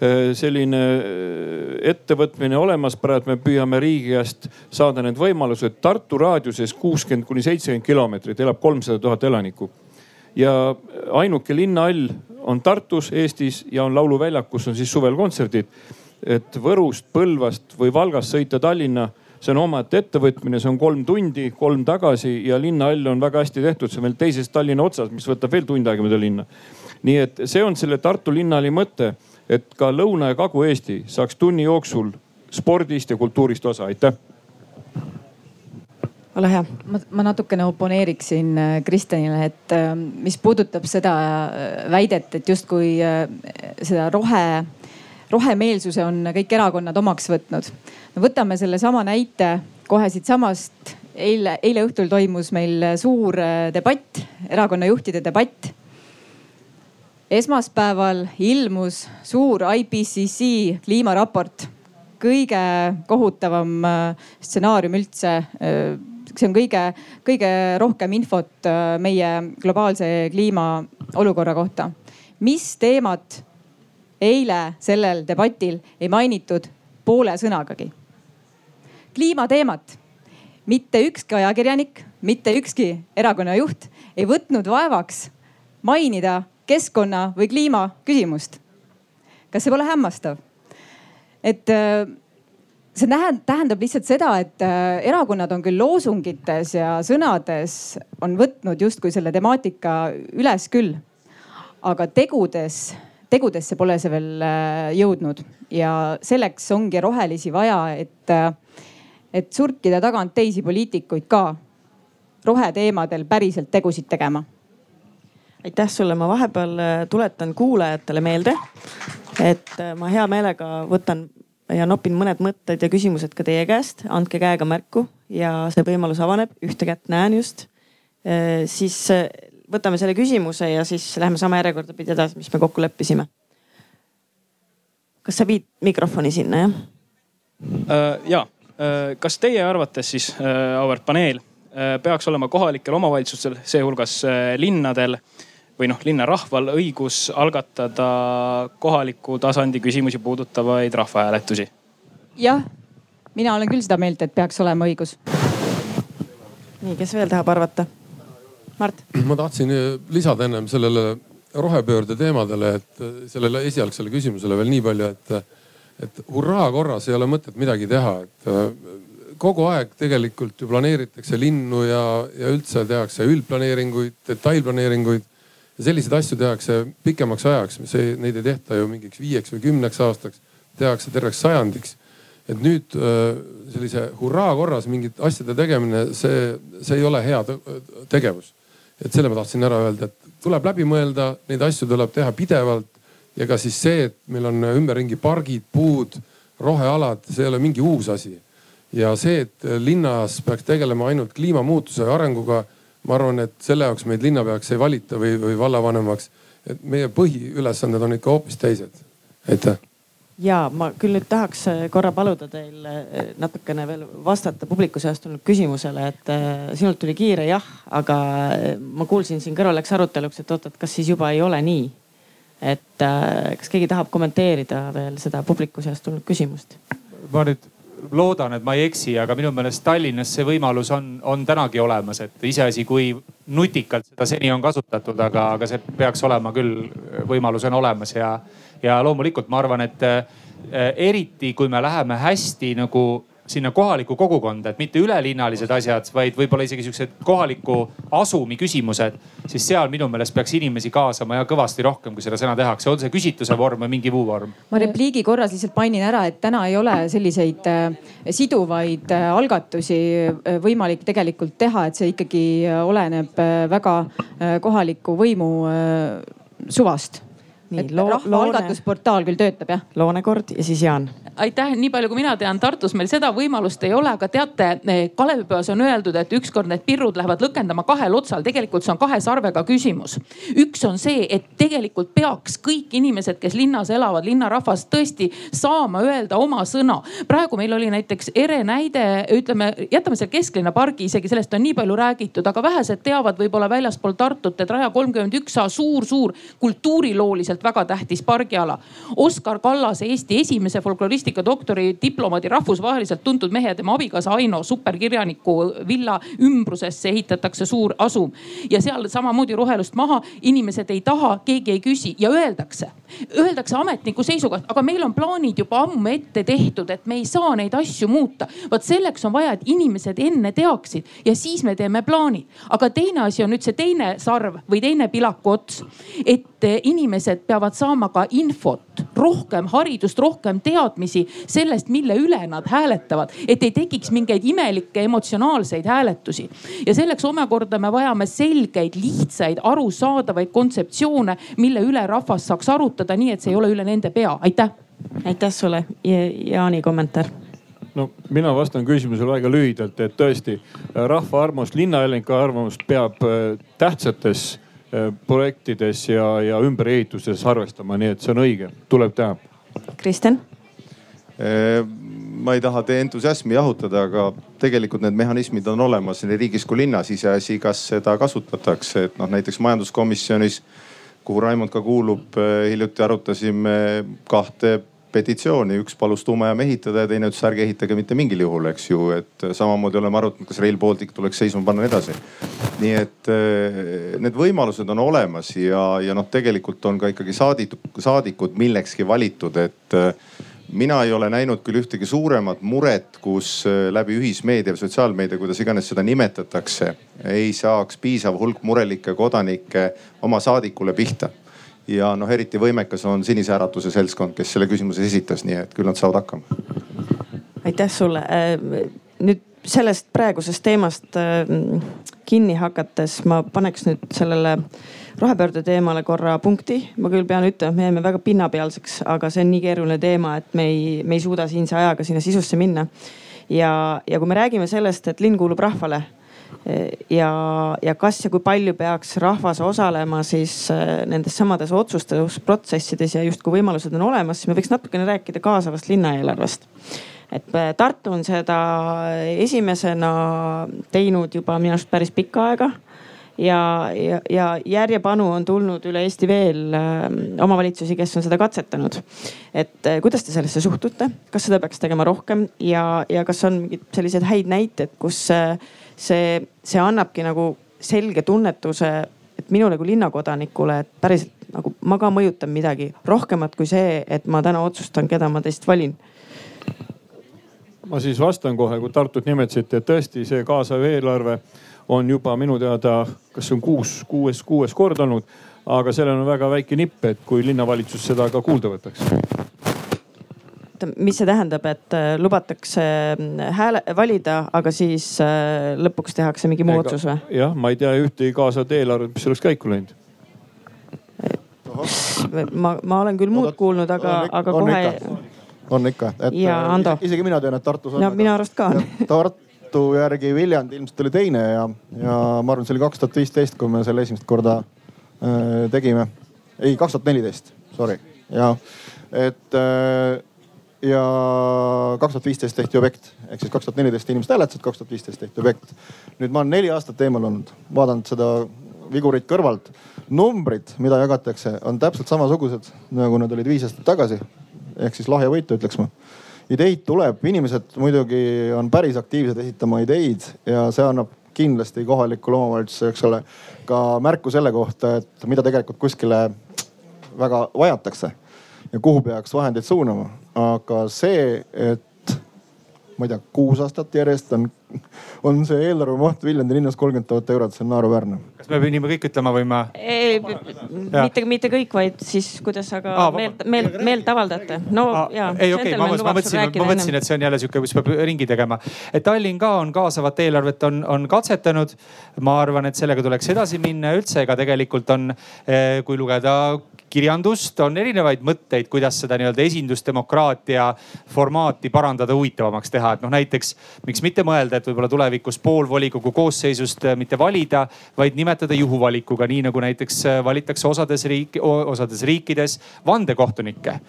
Speaker 8: eh, selline eh, ettevõtmine olemas, praegu me püüame riigi käest saada need võimalused. Tartu raadiuses kuuskümmend kuni seitsekümmend kilomeetrit elab kolmsada tuhat elanikku ja ainuke linnahall on Tartus, Eestis ja on lauluväljak, kus on siis suvel kontserdid. et Võrust, Põlvast või Valgast sõita Tallinna, see on omaette ettevõtmine, see on kolm tundi, kolm tagasi ja linnahall on väga hästi tehtud, see on veel teises Tallinna otsas, mis võtab veel tund aega mööda linna. nii et see on selle Tartu linnahalli mõte, et ka Lõuna- ja Kagu-Eesti saaks tunni jooksul spordist ja kultuurist osa, aitäh
Speaker 2: ole hea.
Speaker 5: ma, natukene oponeeriksin äh, Kristjanile, et äh, mis puudutab seda äh, väidet, et justkui seda rohe, rohemeelsuse on kõik erakonnad omaks võtnud. no võtame sellesama näite kohe siitsamast. eile, eile õhtul toimus meil suur debatt, erakonnajuhtide debatt esmaspäeval ilmus suur IPCC kliimaraport, kõige kohutavam stsenaarium üldse see on kõige, kõige rohkem infot äh, meie globaalse kliima olukorra kohta. mis teemat eile sellel debatil ei mainitud poole sõnagagi? kliimateemat. mitte ükski ajakirjanik, mitte ükski erakonna juht ei võtnud vaevaks mainida keskkonna või kliima küsimust. kas see pole hämmastav? et äh, see tähendab lihtsalt seda, et äh, erakonnad on küll loosungites ja sõnades on võtnud justkui selle temaatika üles küll. aga tegudes, tegudesse pole see veel äh, jõudnud ja selleks ongi rohelisi vaja, et, äh, et surkida tagant teisi poliitikuid ka roheteemadel päriselt tegusid tegema
Speaker 2: aitäh sulle, ma vahepeal tuletan kuulajatele meelde, et ma hea meelega võtan ja nopin mõned mõtted ja küsimused ka teie käest, andke käega märku ja see võimalus avaneb, ühte kätt näen just. siis äh, võtame selle küsimuse ja siis lähme sama järjekorda pidi edasi, mis me kokku leppisime. kas sa viid mikrofoni sinna jah
Speaker 10: uh,? ja, uh, kas teie arvates siis uh,, auväärt paneel, peaks olema kohalikel omavalitsustel, sealhulgas linnadel või noh, linnarahval õigus algatada kohaliku tasandi küsimusi puudutavaid rahvahääletusi?
Speaker 5: jah, mina olen küll seda meelt, et peaks olema õigus.
Speaker 2: nii, kes veel tahab arvata? Mart.
Speaker 4: ma tahtsin lisada ennem sellele rohepöörde teemadele, et sellele esialgsele küsimusele veel nii palju, et, et hurraa korras ei ole mõtet midagi teha, et kogu aeg tegelikult ju planeeritakse linnu ja, ja üldse tehakse üldplaneeringuid, detailplaneeringuid selliseid asju tehakse pikemaks ajaks, see, neid ei tehta ju mingiks viieks või kümneks aastaks, tehakse terveks sajandiks. et nüüd äh, sellise hurraa korras mingite asjade tegemine, see, see ei ole hea tegevus. et selle ma tahtsin ära öelda, et tuleb läbi mõelda, neid asju tuleb teha pidevalt ja ka siis see, et meil on ümberringi pargid, puud, rohealad, see ei ole mingi uus asi. ja see, et linnas peaks tegelema ainult kliimamuutuse arenguga ma arvan, et selle jaoks meid linnapeaks ei valita või, või vallavanemaks. et meie põhiülesanded on ikka hoopis teised. aitäh
Speaker 2: ja ma küll nüüd tahaks äh, korra paluda teil äh, natukene veel vastata publiku seast tulnud küsimusele, et äh, sinult tuli kiire jah, aga ma kuulsin siin kõrval läks aruteluks, et oot, et kas siis juba ei ole nii. et kas keegi tahab kommenteerida veel seda publiku seast tulnud küsimust?
Speaker 7: ma nüüd loodan, et ma ei eksi, aga minu meelest Tallinnas see võimalus on, on tänagi olemas, et iseasi, kui nutikalt seda seni on kasutatud, aga, aga see peaks olema küll, võimalus on olemas ja ja loomulikult ma arvan, et äh, eriti kui me läheme hästi nagu sinna kohalikku kogukonda, et mitte ülelinnalised asjad, vaid võib-olla isegi siuksed kohaliku asumi küsimused, siis seal minu meelest peaks inimesi kaasama ja kõvasti rohkem, kui seda sõna tehakse, on see küsitluse vorm või mingi muu vorm.
Speaker 5: ma repliigi korras lihtsalt mainin ära, et täna ei ole selliseid äh, siduvaid äh, algatusi äh, võimalik tegelikult teha, et see ikkagi oleneb väga kohaliku võimu suvast et rahvaalgatusportaal küll töötab jah?
Speaker 2: Loonekord ja siis Jaan.
Speaker 3: aitäh, nii palju kui mina tean, Tartus meil seda võimalust ei ole, aga teate, eh, Kalevipojas on öeldud, et ükskord need pirrud lähevad lõkendama kahel otsal, tegelikult see on kahe sarvega küsimus. üks on see, et tegelikult peaks kõik inimesed, kes linnas elavad, linnarahvas tõesti saama öelda oma sõna. praegu meil oli näiteks ere näide, ütleme, jätame selle kesklinna pargi, isegi sellest on nii palju räägitud, aga vähesed teavad võib-olla väljaspool Tartut, et Raja kolmkümmend üks A suur-suur kultuurilooliselt äärmiselt väga tähtis pargiala. Oskar Kallase, Eesti esimese folkloristika doktori diplomaadi, rahvusvaheliselt tuntud mehe ja tema abikaasa Aino superkirjaniku villa ümbrusesse ehitatakse suur asum. ja seal samamoodi rohelust maha, inimesed ei taha, keegi ei küsi ja öeldakse, öeldakse ametniku seisukohast, aga meil on plaanid juba ammu ette tehtud, et me ei saa neid asju muuta. vot selleks on vaja, et inimesed enne teaksid ja siis me teeme plaanid. aga teine asi on nüüd see teine sarv või teine pilaku ots, et inimesed peavad saama ka infot, rohkem haridust, rohkem teadmisi sellest, mille üle nad hääletavad, et ei tekiks mingeid imelikke emotsionaalseid hääletusi. ja selleks omakorda me vajame selgeid, lihtsaid, arusaadavaid kontseptsioone, mille üle rahvas saaks arutada, nii et see ei ole üle nende pea. aitäh.
Speaker 2: aitäh sulle, Jaani kommentaar
Speaker 8: no mina vastan küsimusele väga lühidalt, et tõesti rahva arvamust, linnaelanike arvamust peab äh, tähtsates Äh, projektides ja, ja ümberehituses arvestama, nii et see on õige, tuleb teha.
Speaker 2: Kristjan
Speaker 9: äh, ma ei taha teie entusiasmi jahutada, aga tegelikult need mehhanismid on olemas nii riigis kui linnas, iseasi, kas seda kasutatakse, et noh, näiteks majanduskomisjonis, kuhu Raimond ka kuulub, äh, hiljuti arutasime kahte petitsiooni, üks palus tuumajaama ehitada ja teine ütles ärge ehitage mitte mingil juhul, eks ju, et samamoodi oleme arutanud, kas Rail Baltic tuleks seisma panna ja nii edasi. nii et eh, need võimalused on olemas ja, ja noh, tegelikult on ka ikkagi saadikud, saadikud millekski valitud, et eh, mina ei ole näinud küll ühtegi suuremat muret, kus eh, läbi ühismeedia või sotsiaalmeedia, kuidas iganes seda nimetatakse, ei saaks piisav hulk murelikke kodanikke oma saadikule pihta ja noh, eriti võimekas on Sinise Äratuse seltskond, kes selle küsimuse esitas, nii et küll nad saavad hakkama.
Speaker 2: aitäh sulle. Äh, nüüd sellest praegusest teemast äh, kinni hakates ma paneks nüüd sellele rohepöörde teemale korra punkti. ma küll pean ütlema, et me jääme väga pinnapealseks, aga see on nii keeruline teema, et me ei, me ei suuda siinse ajaga sinna sisusse minna. ja, ja kui me räägime sellest, et linn kuulub rahvale ja, ja kas ja kui palju peaks rahvas osalema siis äh, nendes samades otsustusprotsessides ja justkui võimalused on olemas, siis me võiks natukene rääkida kaasavast linnaeelarvest. Et äh, Tartu on seda esimesena teinud juba minu arust päris pikka aega ja, ja, ja järjepanu on tulnud üle Eesti veel äh, omavalitsusi, kes on seda katsetanud. et kuidas te sellesse suhtute, kas seda peaks tegema rohkem? Ja, ja kas on mingeid selliseid häid näiteid, kus äh, see, see annabki nagu selge tunnetuse, et minule kui linnakodanikule, et päriselt nagu ma ka mõjutan midagi rohkemat kui see, et ma täna otsustan, keda ma teist valin
Speaker 8: ma siis vastan kohe, kui Tartut nimetasite, et tõesti see kaasav eelarve on juba minu teada, kas see on kuus, kuues, kuues kord olnud. aga sellel on väga väike nipp, et kui linnavalitsus seda ka kuulda võtaks
Speaker 2: mis see tähendab, et äh, lubatakse äh, hääle valida, aga siis äh, lõpuks tehakse mingi muu otsus või?
Speaker 8: jah, ma ei tea ühtegi kaasavat eelarvet, mis oleks käiku läinud.
Speaker 2: ma, ma olen küll muud kuulnud, aga, aga kohe.
Speaker 6: on ikka, et ja, isegi mina tean, et Tartus on.
Speaker 2: no minu arust ka on.
Speaker 6: Tartu järgi Viljandi ilmselt oli teine ja, ja ma arvan, see oli kaks tuhat viisteist, kui me selle esimest korda äh, tegime. ei, kaks tuhat neliteist, sorry ja et äh, ja kaks tuhat viisteist tehti objekt ehk siis kaks tuhat neliteist inimesed hääletasid, kaks tuhat viisteist tehti objekt. nüüd ma olen neli aastat eemal olnud, vaadanud seda vigurit kõrvalt. numbrid, mida jagatakse, on täpselt samasugused nagu nad olid viis aastat tagasi. ehk siis lahjavõitu ütleks ma. ideid tuleb, inimesed muidugi on päris aktiivsed esitama ideid ja see annab kindlasti kohalikule omavalitsusele, eks ole, ka märku selle kohta, et mida tegelikult kuskile väga vajatakse ja kuhu peaks vahendeid suunama. Aga see, et ma ei tea, kuus aastat järjest on, on see eelarve maht Viljandi linnas kolmkümmend tuhat eurot, see on naeruväärne.
Speaker 7: kas me pidime kõik ütlema või ma?
Speaker 2: mitte, mitte kõik, vaid siis kuidas sa ka Aa, meelt, meelt, meelt avaldate. no Aa, ja.
Speaker 7: ei okei okay,, ma, mõtlesin, ma mõtlesin, et see on jälle sihuke, kus peab ringi tegema. et Tallinn ka on kaasavat eelarvet on, on katsetanud. ma arvan, et sellega tuleks edasi minna üldse, ega tegelikult on, eh, kui lugeda kirjandust, on erinevaid mõtteid, kuidas seda nii-öelda esindusdemokraatia formaati parandada, huvitavamaks teha. et noh, näiteks miks mitte mõelda, et võib-olla tulevikus pool volikogu koosseisust äh, mitte valida, vaid nimetada juhuvalikuga, nii nagu näiteks äh, valitakse osades riik, osades riikides vandekohtunikke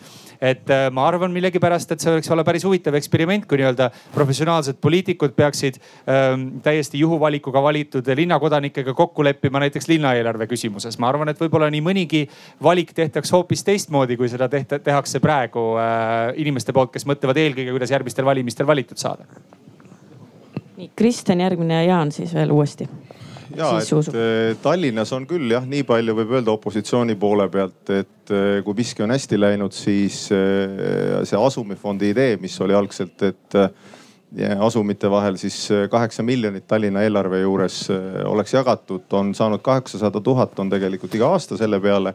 Speaker 7: et äh, ma arvan millegipärast, et see võiks olla päris huvitav eksperiment, kui nii-öelda professionaalsed poliitikud peaksid ähm, täiesti juhuvalikuga valitud linnakodanikega kokku leppima näiteks linnaeelarve küsimuses. ma arvan, et võib-olla nii mõnigi valik tehtaks hoopis teistmoodi, kui seda tehta, tehakse praegu äh, inimeste poolt, kes mõtlevad eelkõige, kuidas järgmistel valimistel valitud saada.
Speaker 2: nii, Kristjan, järgmine ja Jaan siis veel uuesti
Speaker 9: ja, et eh, Tallinnas on küll jah, nii palju võib öelda opositsiooni poole pealt, et eh, kui miski on hästi läinud, siis eh, see asumifondi idee, mis oli algselt, et asumite vahel siis kaheksa miljonit Tallinna eelarve juures oleks jagatud, on saanud kaheksasada tuhat, on tegelikult iga aasta selle peale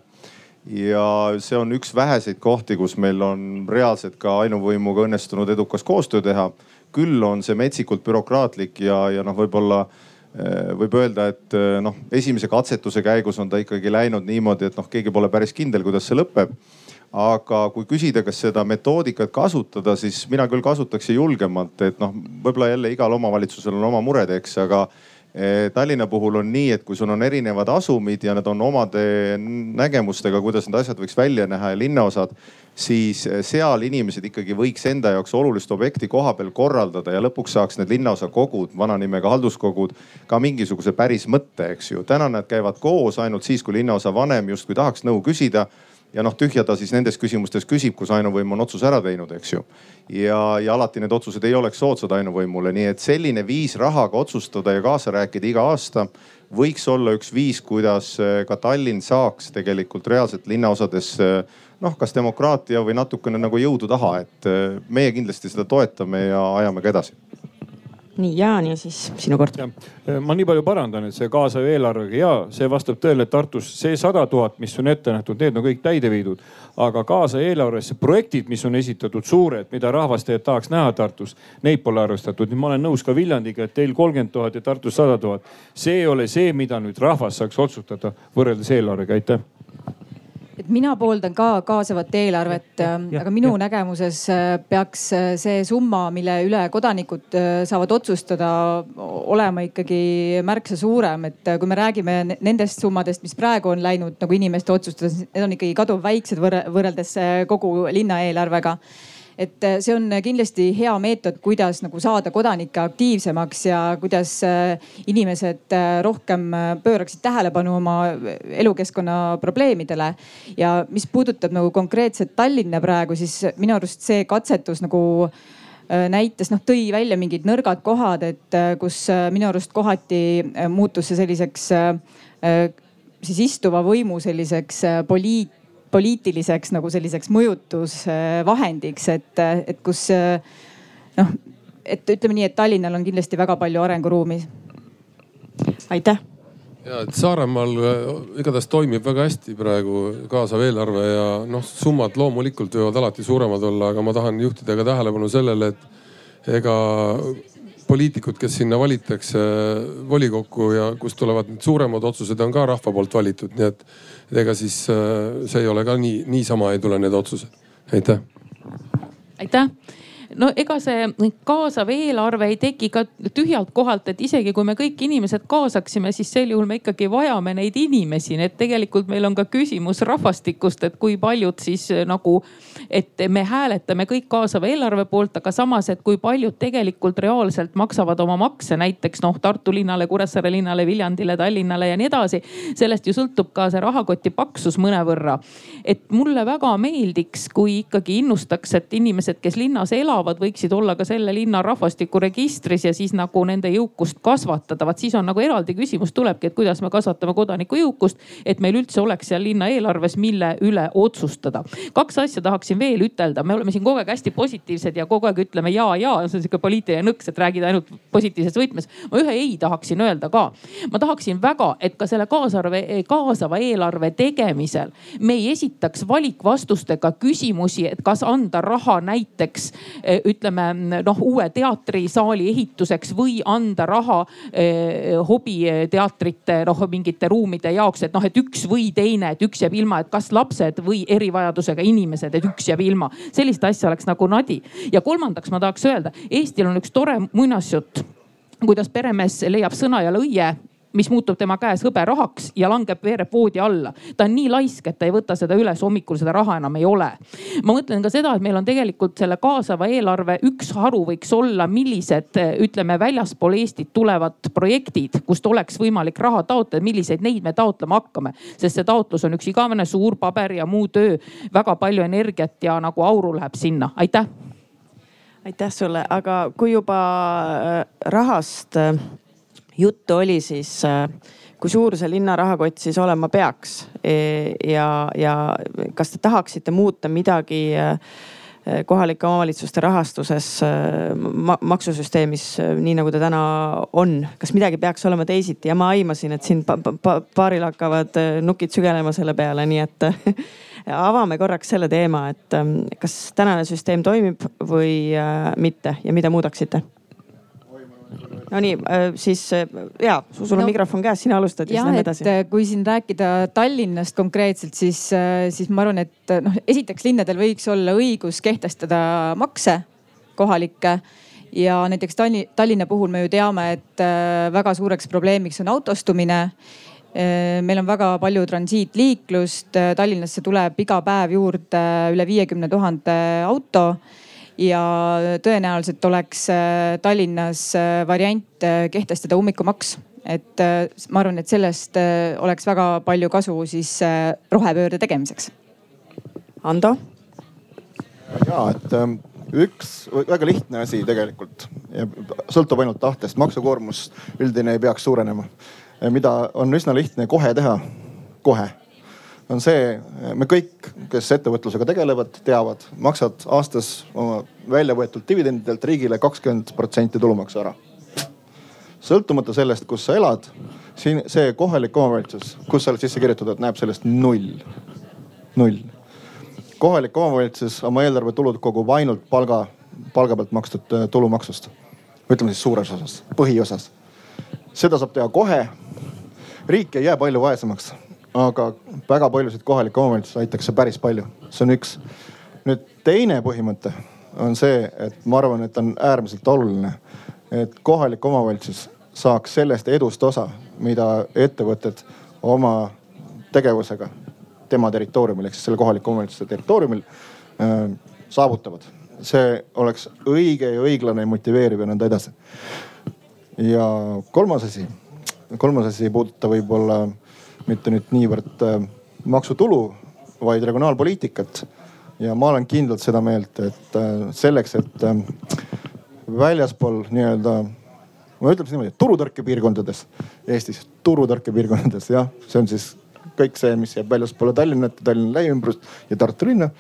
Speaker 9: ja see on üks väheseid kohti, kus meil on reaalselt ka ainuvõimuga õnnestunud edukas koostöö teha. küll on see metsikult bürokraatlik ja, ja noh, võib-olla äh, Äh, võib öelda, et äh, noh, esimese katsetuse käigus on ta ikkagi läinud niimoodi, et noh, keegi pole päris kindel, kuidas see lõpeb. aga kui küsida, kas seda metoodikat kasutada, siis mina küll kasutaks julgemalt, et noh, võib-olla jälle igal omavalitsusel on oma mured, eks, aga Tallinna puhul on nii, et kui sul on erinevad asumid ja need on omade nägemustega, kuidas need asjad võiks välja näha ja linnaosad, siis eh, seal inimesed ikkagi võiks enda jaoks olulist objekti koha peal korraldada ja lõpuks saaks need linnaosakogud, vana nimega halduskogud, ka mingisuguse päris mõtte, eks ju. täna nad käivad koos ainult siis, kui linnaosa vanem justkui tahaks nõu küsida ja noh, tühja ta siis nendes küsimustes küsib, kus ainuvõim on otsuse ära teinud, eks ju. ja, ja alati need otsused ei oleks soodsad ainuvõimule, nii et selline viis rahaga otsustada ja kaasa rääkida iga aasta võiks olla üks viis, kuidas eh, ka Tallinn saaks tegelikult reaalselt linnaosades noh, kas demokraatia või natukene nagu jõudu taha, et eh, meie kindlasti seda toetame ja ajame ka edasi
Speaker 2: nii Jaan ja siis sinu kord.
Speaker 8: ma nii palju parandan, et see kaasava eelarvega ja see vastab tõele, et Tartus see sada tuhat, mis on ette nähtud, need on kõik täide viidud. aga kaasava eelarvesse projektid, mis on esitatud suured, mida rahvas tegelikult tahaks näha Tartus, neid pole arvestatud. nüüd ma olen nõus ka Viljandiga, et teil kolmkümmend tuhat ja Tartus sada tuhat. see ei ole see, mida nüüd rahvas saaks otsustada võrreldes eelarvega, aitäh
Speaker 5: et mina pooldan ka kaasavat eelarvet, aga minu ja. nägemuses äh, peaks äh, see summa, mille üle kodanikud äh, saavad otsustada, olema ikkagi märksa suurem. et kui me räägime nendest summadest, mis praegu on läinud nagu inimeste otsustada, need on ikkagi kaduvväiksed võrreldes kogu linna eelarvega et äh, see on kindlasti hea meetod, kuidas nagu saada kodanikke aktiivsemaks ja kuidas äh, inimesed äh, rohkem pööraksid tähelepanu oma elukeskkonna probleemidele. ja mis puudutab nagu konkreetselt Tallinna praegu, siis minu arust see katsetus nagu näitas, noh tõi välja mingid nõrgad kohad, et kus minu arust kohati muutus see selliseks siis istuva võimu selliseks poliit poliitiliseks nagu selliseks mõjutusvahendiks, et, et kus noh, et ütleme nii, et Tallinnal on kindlasti väga palju arenguruumi.
Speaker 2: aitäh
Speaker 4: ja, et Saaremaal äh, igatahes toimib väga hästi praegu kaasav eelarve ja noh, summad loomulikult võivad alati suuremad olla, aga ma tahan juhtida ka tähelepanu sellele, et ega poliitikud, kes sinna valitakse volikokku ja kust tulevad need suuremad otsused, on ka rahva poolt valitud, nii et ega siis äh, see ei ole ka nii, niisama ei tule need otsused. aitäh.
Speaker 3: aitäh no ega see kaasav eelarve ei teki ka tühjalt kohalt, et isegi kui me kõik inimesed kaasaksime, siis sel juhul me ikkagi vajame neid inimesi, nii et tegelikult meil on ka küsimus rahvastikust, et kui paljud siis nagu, et me hääletame kõik kaasava eelarve poolt, aga samas, et kui paljud tegelikult reaalselt maksavad oma makse näiteks noh Tartu linnale, Kuressaare linnale, Viljandile, Tallinnale ja nii edasi. sellest ju sõltub ka see rahakoti paksus mõnevõrra. Et mulle väga meeldiks, kui ikkagi innustaks, et inimesed, kes linnas elavad, võiksid olla ka selle linna rahvastikuregistris ja siis nagu nende jõukust kasvatada. vaat siis on nagu eraldi küsimus tulebki, et kuidas me kasvatame kodaniku jõukust, et meil üldse oleks seal linna eelarves, mille üle otsustada. kaks asja tahaksin veel ütelda, me oleme siin kogu aeg hästi positiivsed ja kogu aeg ütleme ja, ja see on sihuke poliitiline nõks, et räägid ainult positiivses võtmes. ma ühe ei tahaksin öelda ka. ma tahaksin väga, et ka selle kaasarve, kaasava eelarve tegemisel me ei esitaks valikvastustega küsimusi, et kas anda raha näiteks ütleme noh, uue teatrisaali ehituseks või anda raha eh, hobiteatrite noh, mingite ruumide jaoks, et noh, et üks või teine, et üks jääb ilma, et kas lapsed või erivajadusega inimesed, et üks jääb ilma. sellist asja oleks nagu nadi. ja kolmandaks ma tahaks öelda, Eestil on üks tore muinasjutt kuidas peremees leiab sõna ja lõie mis muutub tema käes hõberahaks ja langeb, veereb voodi alla. ta on nii laisk, et ta ei võta seda üles, hommikul seda raha enam ei ole. ma mõtlen ka seda, et meil on tegelikult selle kaasava eelarve üks haru võiks olla, millised ütleme väljaspool Eestit tulevad projektid, kust oleks võimalik raha taotleda, milliseid neid me taotlema hakkame. sest see taotlus on üks igavene suur paber ja muu töö, väga palju energiat ja nagu auru läheb sinna, aitäh
Speaker 2: aitäh sulle, aga kui juba äh, rahast äh, juttu oli siis, äh, kui suur see linna rahakott siis olema peaks? E, ja, ja kas te tahaksite muuta midagi äh, kohalike omavalitsuste rahastuses ma, maksusüsteemis, nii nagu ta täna on, kas midagi peaks olema teisiti? Ja ma aimasin, et siin pa, pa, paaril hakkavad nukid sügelema selle peale, nii et avame korraks selle teema, et kas tänane süsteem toimib või mitte. Ja mida muudaksite Nonii, äh, siis äh, ja, sul on no, mikrofon käes, sina alustad ja siis lähme edasi.
Speaker 5: Äh, kui siin rääkida Tallinnast konkreetselt, siis, siis ma arvan, et noh, esiteks linnadel võiks olla õigus kehtestada makse kohalikke ja näiteks Tallinna puhul me ju teame, et väga suureks probleemiks on autostumine meil on väga palju transiitliiklust, Tallinnasse tuleb iga päev juurde üle viiekümne tuhande auto ja tõenäoliselt oleks äh, Tallinnas äh, variant äh, kehtestada ummikumaks et ma arvan, et sellest oleks väga palju kasu siis rohepöörde tegemiseks.
Speaker 2: Ando?
Speaker 6: ja, et ähm, üks väga lihtne asi tegelikult ja sõltub ainult tahtest, maksukoormus üldine ei peaks suurenema. mida on üsna lihtne kohe teha, kohe on see, me kõik, kes ettevõtlusega tegelevad, teavad, maksad aastas oma välja võetud dividendidelt riigile kakskümmend protsenti tulumaksu ära. sõltumata sellest, kus sa elad, siin see kohalik omavalitsus, kus sa oled sisse kirjutatud, näeb sellest null, null. kohalik omavalitsus oma eelarvetulud kogub ainult palga, palga pealt makstud äh, tulumaksust. ütleme siis suures osas, põhiosas. seda saab teha kohe. riik ei jää palju vaesemaks aga väga paljusid kohalikke omavalitsusi aitaks see päris palju, see on üks. nüüd teine põhimõte on see, et ma arvan, et on äärmiselt oluline, et kohalik omavalitsus saaks sellest edust osa, mida ettevõtted oma tegevusega tema territooriumil ehk siis selle kohaliku omavalitsuse territooriumil äh, saavutavad. see oleks õige ja õiglane ja motiveeriv ja nõnda edasi. ja kolmas asi, kolmas asi ei puuduta võib-olla mitte nüüd niivõrd äh, maksutulu, vaid regionaalpoliitikat. ja ma olen kindlalt seda meelt, et äh, selleks, et äh, väljaspool nii-öelda, ma ütleks niimoodi, turutõrkepiirkondades Eestis, turutõrkepiirkondades jah, see on siis kõik see, mis jääb väljaspoole Tallinnat Tallinna lähiümbrust ja Tartu linna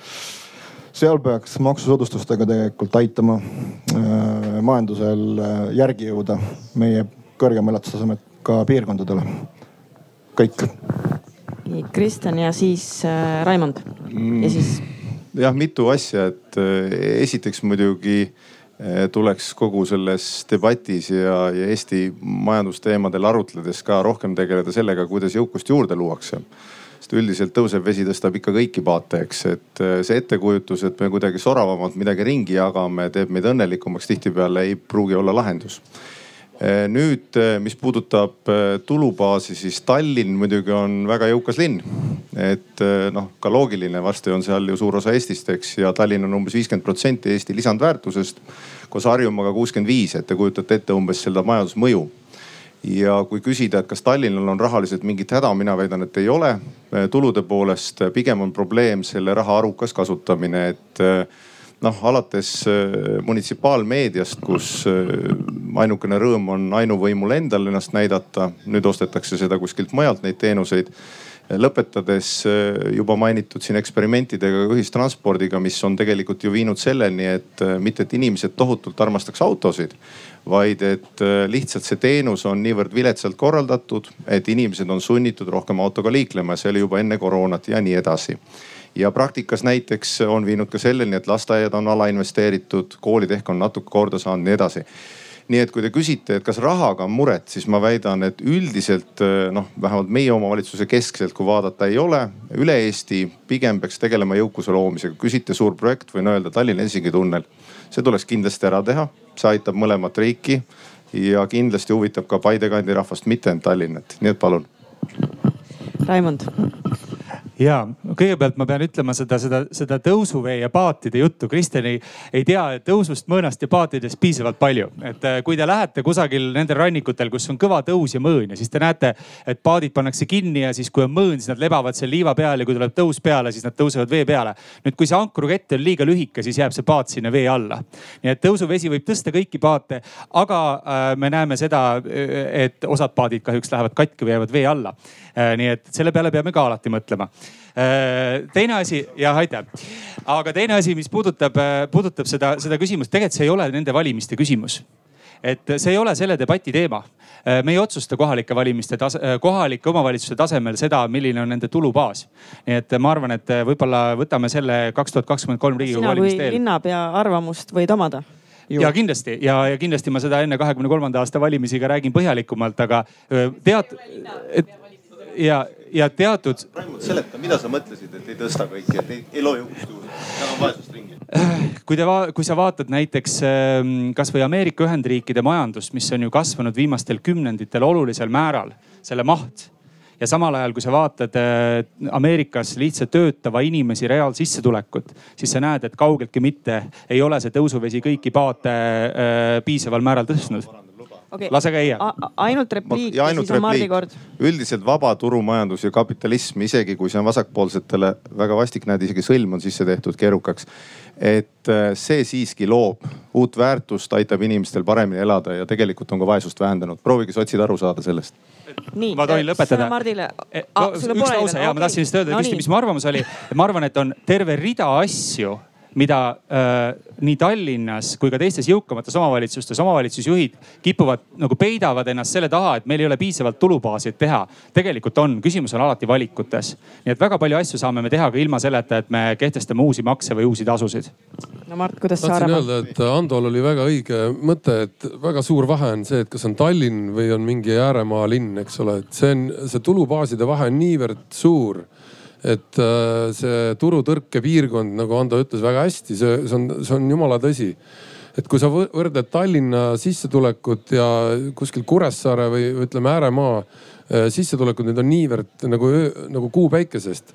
Speaker 6: seal peaks maksusoodustustega tegelikult aitama äh, majandusel äh, järgi jõuda meie kõrgema elatustasemega piirkondadele kõik.
Speaker 2: nii Kristjan ja siis äh, Raimond ja siis.
Speaker 9: jah, mitu asja, et äh, esiteks muidugi äh, tuleks kogu selles debatis ja, ja Eesti majandusteemadel arutledes ka rohkem tegeleda sellega, kuidas jõukust juurde luuakse sest üldiselt tõusev vesi tõstab ikka kõiki paate, eks, et äh, see ettekujutus, et me kuidagi soravamalt midagi ringi jagame, teeb meid õnnelikumaks, tihtipeale ei pruugi olla lahendus nüüd, mis puudutab tulubaasi, siis Tallinn muidugi on väga jõukas linn. et noh, ka loogiline, varsti on seal ju suur osa Eestist, eks, ja Tallinn on umbes viiskümmend protsenti Eesti lisandväärtusest. koos Harjumaaga kuuskümmend viis, et te kujutate ette umbes seda majandusmõju ja kui küsida, et kas Tallinnal on rahaliselt mingit häda, mina väidan, et ei ole. tulude poolest pigem on probleem selle raha arukas kasutamine, et noh, alates munitsipaalmeediast, kus ainukene rõõm on ainuvõimul endal ennast näidata, nüüd ostetakse seda kuskilt mujalt, neid teenuseid lõpetades juba mainitud siin eksperimentidega ühistranspordiga, mis on tegelikult ju viinud selleni, et mitte, et inimesed tohutult armastaks autosid, vaid et äh, lihtsalt see teenus on niivõrd viletsalt korraldatud, et inimesed on sunnitud rohkem autoga liiklema ja see oli juba enne koroonat ja nii edasi ja praktikas näiteks on viinud ka selleni, et lasteaiad on alainvesteeritud, koolid ehk on natuke korda saanud, nii edasi nii et kui te küsite, et kas rahaga on muret, siis ma väidan, et üldiselt noh, vähemalt meie omavalitsuse keskselt, kui vaadata, ei ole. üle Eesti pigem peaks tegelema jõukuse loomisega. küsite suur projekt, võin öelda Tallinna-Helsingi tunnel see tuleks kindlasti ära teha, see aitab mõlemat riiki ja kindlasti huvitab ka Paide kandi rahvast, mitte ainult Tallinnat, nii et palun.
Speaker 2: Raimond
Speaker 7: ja kõigepealt ma pean ütlema seda, seda, seda tõusuvee ja paatide juttu. Kristjan ei, ei tea tõusust, mõõnast ja paatidest piisavalt palju. et äh, kui te lähete kusagil nendel rannikutel, kus on kõva tõus ja mõõn ja siis te näete, et paadid pannakse kinni ja siis kui on mõõn, siis nad lebavad seal liiva peal ja kui tuleb tõus peale, siis nad tõusevad vee peale. nüüd, kui see ankrukett on liiga lühike, siis jääb see paat sinna vee alla. nii et tõusuvesi võib tõsta kõiki paate, aga äh, me näeme seda, et osad paadid kahjuks lähevad katki või jäävad vee alla äh,. nii et selle peale peame ka alati mõtlema Äh, teine asi, jah aitäh. aga teine asi, mis puudutab, äh, puudutab seda, seda küsimust, tegelikult see ei ole nende valimiste küsimus et see ei ole selle debati teema. Äh, me ei otsusta kohalike valimiste tase, kohalike omavalitsuste tasemel seda, milline on nende tulubaas. nii et ma arvan, et võib-olla võtame selle kaks tuhat kakskümmend kolm riigikogu valimiste eel.
Speaker 2: linnapea arvamust võid omada
Speaker 7: ja kindlasti ja, ja kindlasti ma seda enne kahekümne kolmanda aasta valimisi ka räägin põhjalikumalt, aga tead, et ja, ja teatud.
Speaker 9: Seleta, mida sa mõtlesid, et ei tõsta kõiki, et ei, ei loo jõukust juurde, jaga vaesust ringi.
Speaker 7: kui te, kui sa vaatad näiteks ähm, kasvõi Ameerika Ühendriikide majandust, mis on ju kasvanud viimastel kümnenditel olulisel määral, selle maht ja samal ajal, kui sa vaatad äh, Ameerikas lihtsalt töötava inimesi reaalsissetulekut, siis sa näed, et kaugeltki mitte ei ole see tõusuvesi kõiki paate äh, piisaval määral tõstnud
Speaker 2: okay..
Speaker 7: lase käia.
Speaker 2: ainult repliik ja, ainult ja siis on Mardi kord.
Speaker 9: üldiselt vaba turumajandus ja kapitalism, isegi kui see on vasakpoolsetele väga vastik, näed isegi sõlm on sisse tehtud keerukaks. et äh, see siiski loob uut väärtust, aitab inimestel paremini elada ja tegelikult on ka vaesust vähendanud. proovige sotsid aru saada sellest.
Speaker 2: Nii,
Speaker 7: ma tohin lõpetada?
Speaker 2: Mardile
Speaker 7: ah,. üks lause ja okay. ma tahtsin lihtsalt öelda no,, mis mu arvamus oli. ma arvan, et on terve rida asju mida äh, nii Tallinnas kui ka teistes jõukamates omavalitsustes omavalitsusjuhid kipuvad nagu peidavad ennast selle taha, et meil ei ole piisavalt tulubaasi, et teha. tegelikult on, küsimus on alati valikutes. nii et väga palju asju saame me teha ka ilma selleta, et me kehtestame uusi makse või uusi tasusid.
Speaker 2: no Mart, kuidas
Speaker 4: sa
Speaker 2: arvad?
Speaker 4: tahtsin öelda, et Andol oli väga õige mõte, et väga suur vahe on see, et kas on Tallinn või on mingi ääremaa linn, eks ole, et see on, see tulubaaside vahe on niivõrd suur et äh, see turutõrkepiirkond, nagu Ando ütles väga hästi, see, see on, see on jumala tõsi. et kui sa võrdled Tallinna sissetulekut ja kuskil Kuressaare või ütleme ääremaa äh, sissetulekud, need on niivõrd nagu, nagu kuu päikesest.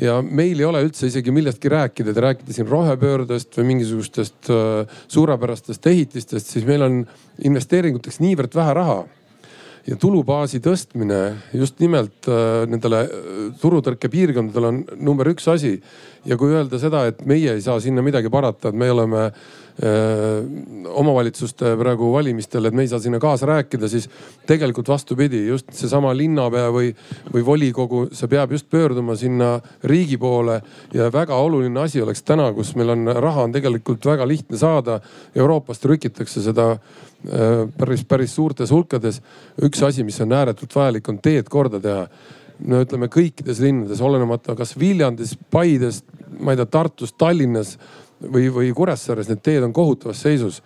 Speaker 4: Ja meil ei ole üldse isegi millestki rääkida, te räägite siin rohepöördest või mingisugustest äh, suurepärastest ehitistest, siis meil on investeeringuteks niivõrd vähe raha ja tulubaasi tõstmine just nimelt äh, nendele äh, turutõrke piirkondadele on number üks asi. ja kui öelda seda, et meie ei saa sinna midagi parata, et me oleme omavalitsuste praegu valimistel, et me ei saa sinna kaasa rääkida, siis tegelikult vastupidi, just seesama linnapea või, või volikogu, see peab just pöörduma sinna riigi poole. ja väga oluline asi oleks täna, kus meil on raha on tegelikult väga lihtne saada. Euroopast trükitakse seda päris, päris suurtes hulkades. üks asi, mis on ääretult vajalik, on teed korda teha. no ütleme kõikides linnades, olenemata kas Viljandis, Paides, ma ei tea, Tartus, Tallinnas või, või Kuressaares, need teed on kohutavas seisus.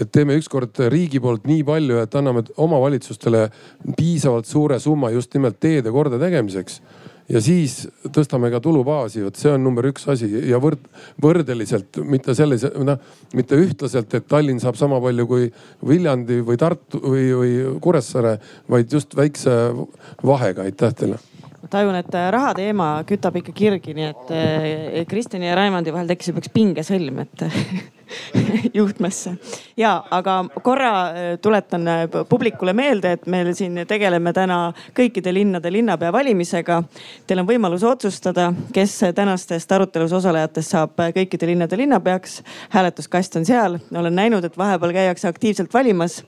Speaker 4: et teeme ükskord riigi poolt nii palju, et anname omavalitsustele piisavalt suure summa just nimelt teede korda tegemiseks ja siis tõstame ka tulubaasi, vot see on number üks asi ja võrd, võrdeliselt, mitte sellise, noh, mitte ühtlaselt, et Tallinn saab sama palju kui Viljandi või Tartu või, või Kuressaare, vaid just väikse vahega. aitäh teile
Speaker 2: tajun, et äh, raha teema kütab ikka kirgi, nii et äh, Kristjani ja Raimandi vahel tekkis üks pingesõlm, et juhtmesse. ja, aga korra äh, tuletan publikule meelde, et me siin tegeleme täna kõikide linnade linnapea valimisega. Teil on võimalus otsustada, kes tänastest arutelus osalejatest saab kõikide linnade linnapeaks. hääletuskast on seal, olen näinud, et vahepeal käiakse aktiivselt valimas.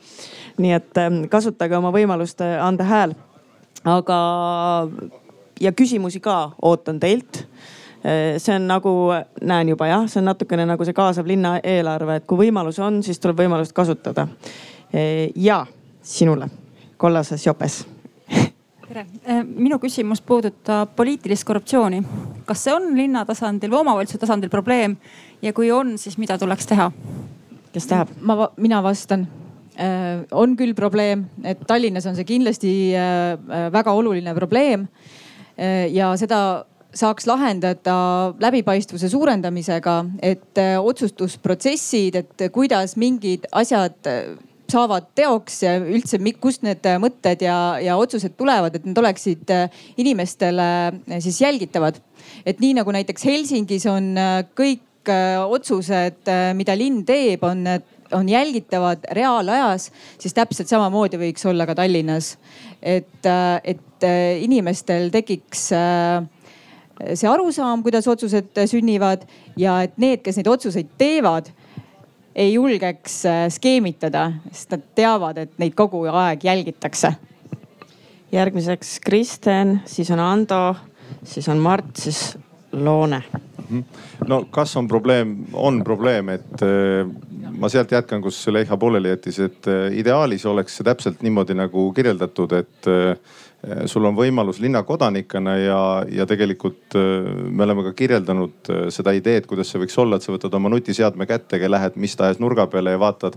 Speaker 2: nii et kasutage oma võimalust anda hääl aga ja küsimusi ka ootan teilt see on nagu, näen juba jah, see on natukene nagu see kaasav linna eelarve, et kui võimalus on, siis tuleb võimalust kasutada. ja sinule, kollases jopes.
Speaker 11: tere, minu küsimus puudutab poliitilist korruptsiooni. kas see on linna tasandil või omavalitsuse tasandil probleem ja kui on, siis mida tuleks teha?
Speaker 2: kes tahab?
Speaker 5: ma, mina vastan on küll probleem, et Tallinnas on see kindlasti väga oluline probleem Äh, ja seda saaks lahendada läbipaistvuse suurendamisega, et äh, otsustusprotsessid, et kuidas mingid asjad äh, saavad teoks ja üldse, kust need mõtted ja, ja otsused tulevad, et need oleksid inimestele siis jälgitavad. et nii nagu näiteks Helsingis on kõik otsused, mida linn teeb, on, on jälgitavad reaalajas, siis täpselt samamoodi võiks olla ka Tallinnas. et, et et äh, inimestel tekiks äh, see arusaam, kuidas otsused sünnivad ja et need, kes neid otsuseid teevad, ei julgeks äh, skeemitada, sest nad teavad, et neid kogu aeg jälgitakse.
Speaker 2: järgmiseks Kristen, siis on Ando, siis on Mart, siis Loone.
Speaker 9: Mhm. no kas on probleem, on probleem, et ma sealt jätkan, kus Leiha pooleli jättis, et ideaalis oleks see täpselt niimoodi nagu kirjeldatud, et Eh, sul on võimalus linnakodanikena ja, ja tegelikult me oleme ka kirjeldanud seda ideed, kuidas see võiks olla, et sa võtad oma nutiseadme kätte lähed mis tahes nurga peale ja vaatad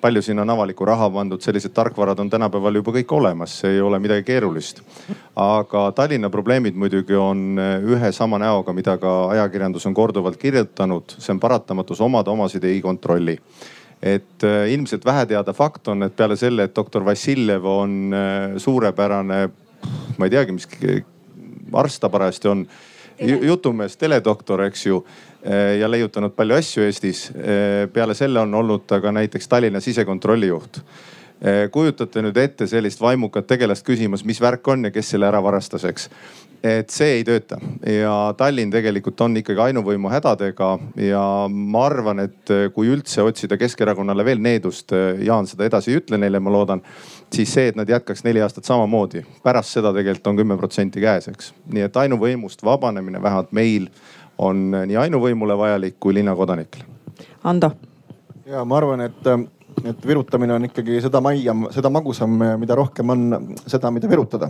Speaker 9: palju sinna on avalikku raha pandud, sellised tarkvarad on tänapäeval juba kõik olemas, see ei ole midagi keerulist. aga Tallinna probleemid muidugi on ühe sama näoga, mida ka ajakirjandus on korduvalt kirjutanud, see on paratamatus, omad omasid ei kontrolli et äh, ilmselt väheteada fakt on, et peale selle, et doktor Vassiljev on äh, suurepärane, ma ei teagi, mis arst ta parajasti on, jutumees, teledoktor, eks ju äh, ja leiutanud palju asju Eestis. peale selle on olnud ta ka näiteks Tallinna sisekontrolli juht. Kujutate nüüd ette sellist vaimukat tegelast küsimas, mis värk on ja kes selle ära varastas, eks? Et see ei tööta. Ja Tallinn tegelikult on ikkagi ainuvõimu hädadega ja ma arvan, et kui üldse otsida Keskerakonnale veel needust, Jaan seda edasi ei ütle neile, ma loodan, siis see, et nad jätkaks neli aastat samamoodi, pärast seda tegelikult on kümme protsenti käes, eks. nii et ainuvõimust vabanemine vähemalt meil on nii ainuvõimule vajalik kui linnakodanikele.
Speaker 2: Ando.
Speaker 6: ja ma arvan, et et virutamine on ikkagi seda maiam, seda magusam, mida rohkem on seda, mida virutada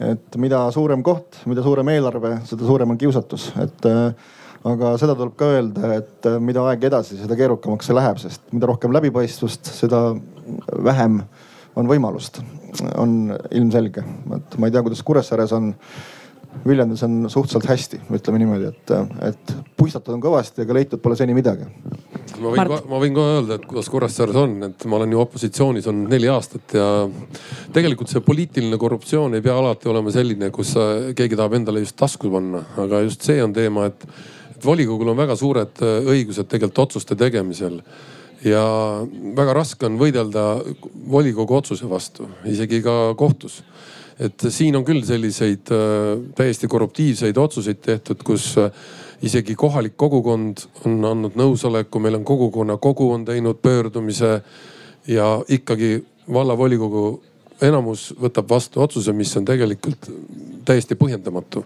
Speaker 6: et mida suurem koht, mida suurem eelarve, seda suurem on kiusatus, et äh, aga seda tuleb ka öelda, et äh, mida aeg edasi, seda keerukamaks see läheb, sest mida rohkem läbipaistvust, seda vähem on võimalust, on ilmselge. et ma ei tea, kuidas Kuressaares on Viljandis on suhteliselt hästi, ütleme niimoodi, et, et puistatud on kõvasti, aga leitud pole seni midagi.
Speaker 4: ma võin, ma võin kohe öelda, et kuidas Kuressaares on, et ma olen ju opositsioonis olnud neli aastat ja tegelikult see poliitiline korruptsioon ei pea alati olema selline, kus keegi tahab endale just tasku panna, aga just see on teema, et, et volikogul on väga suured õigused tegelikult otsuste tegemisel ja väga raske on võidelda volikogu otsuse vastu, isegi ka kohtus. Et siin on küll selliseid äh, täiesti korruptiivseid otsuseid tehtud, kus äh, isegi kohalik kogukond on andnud nõusoleku, meil on kogukonna kogu on teinud pöördumise ja ikkagi vallavolikogu enamus võtab vastu otsuse, mis on tegelikult täiesti põhjendamatu.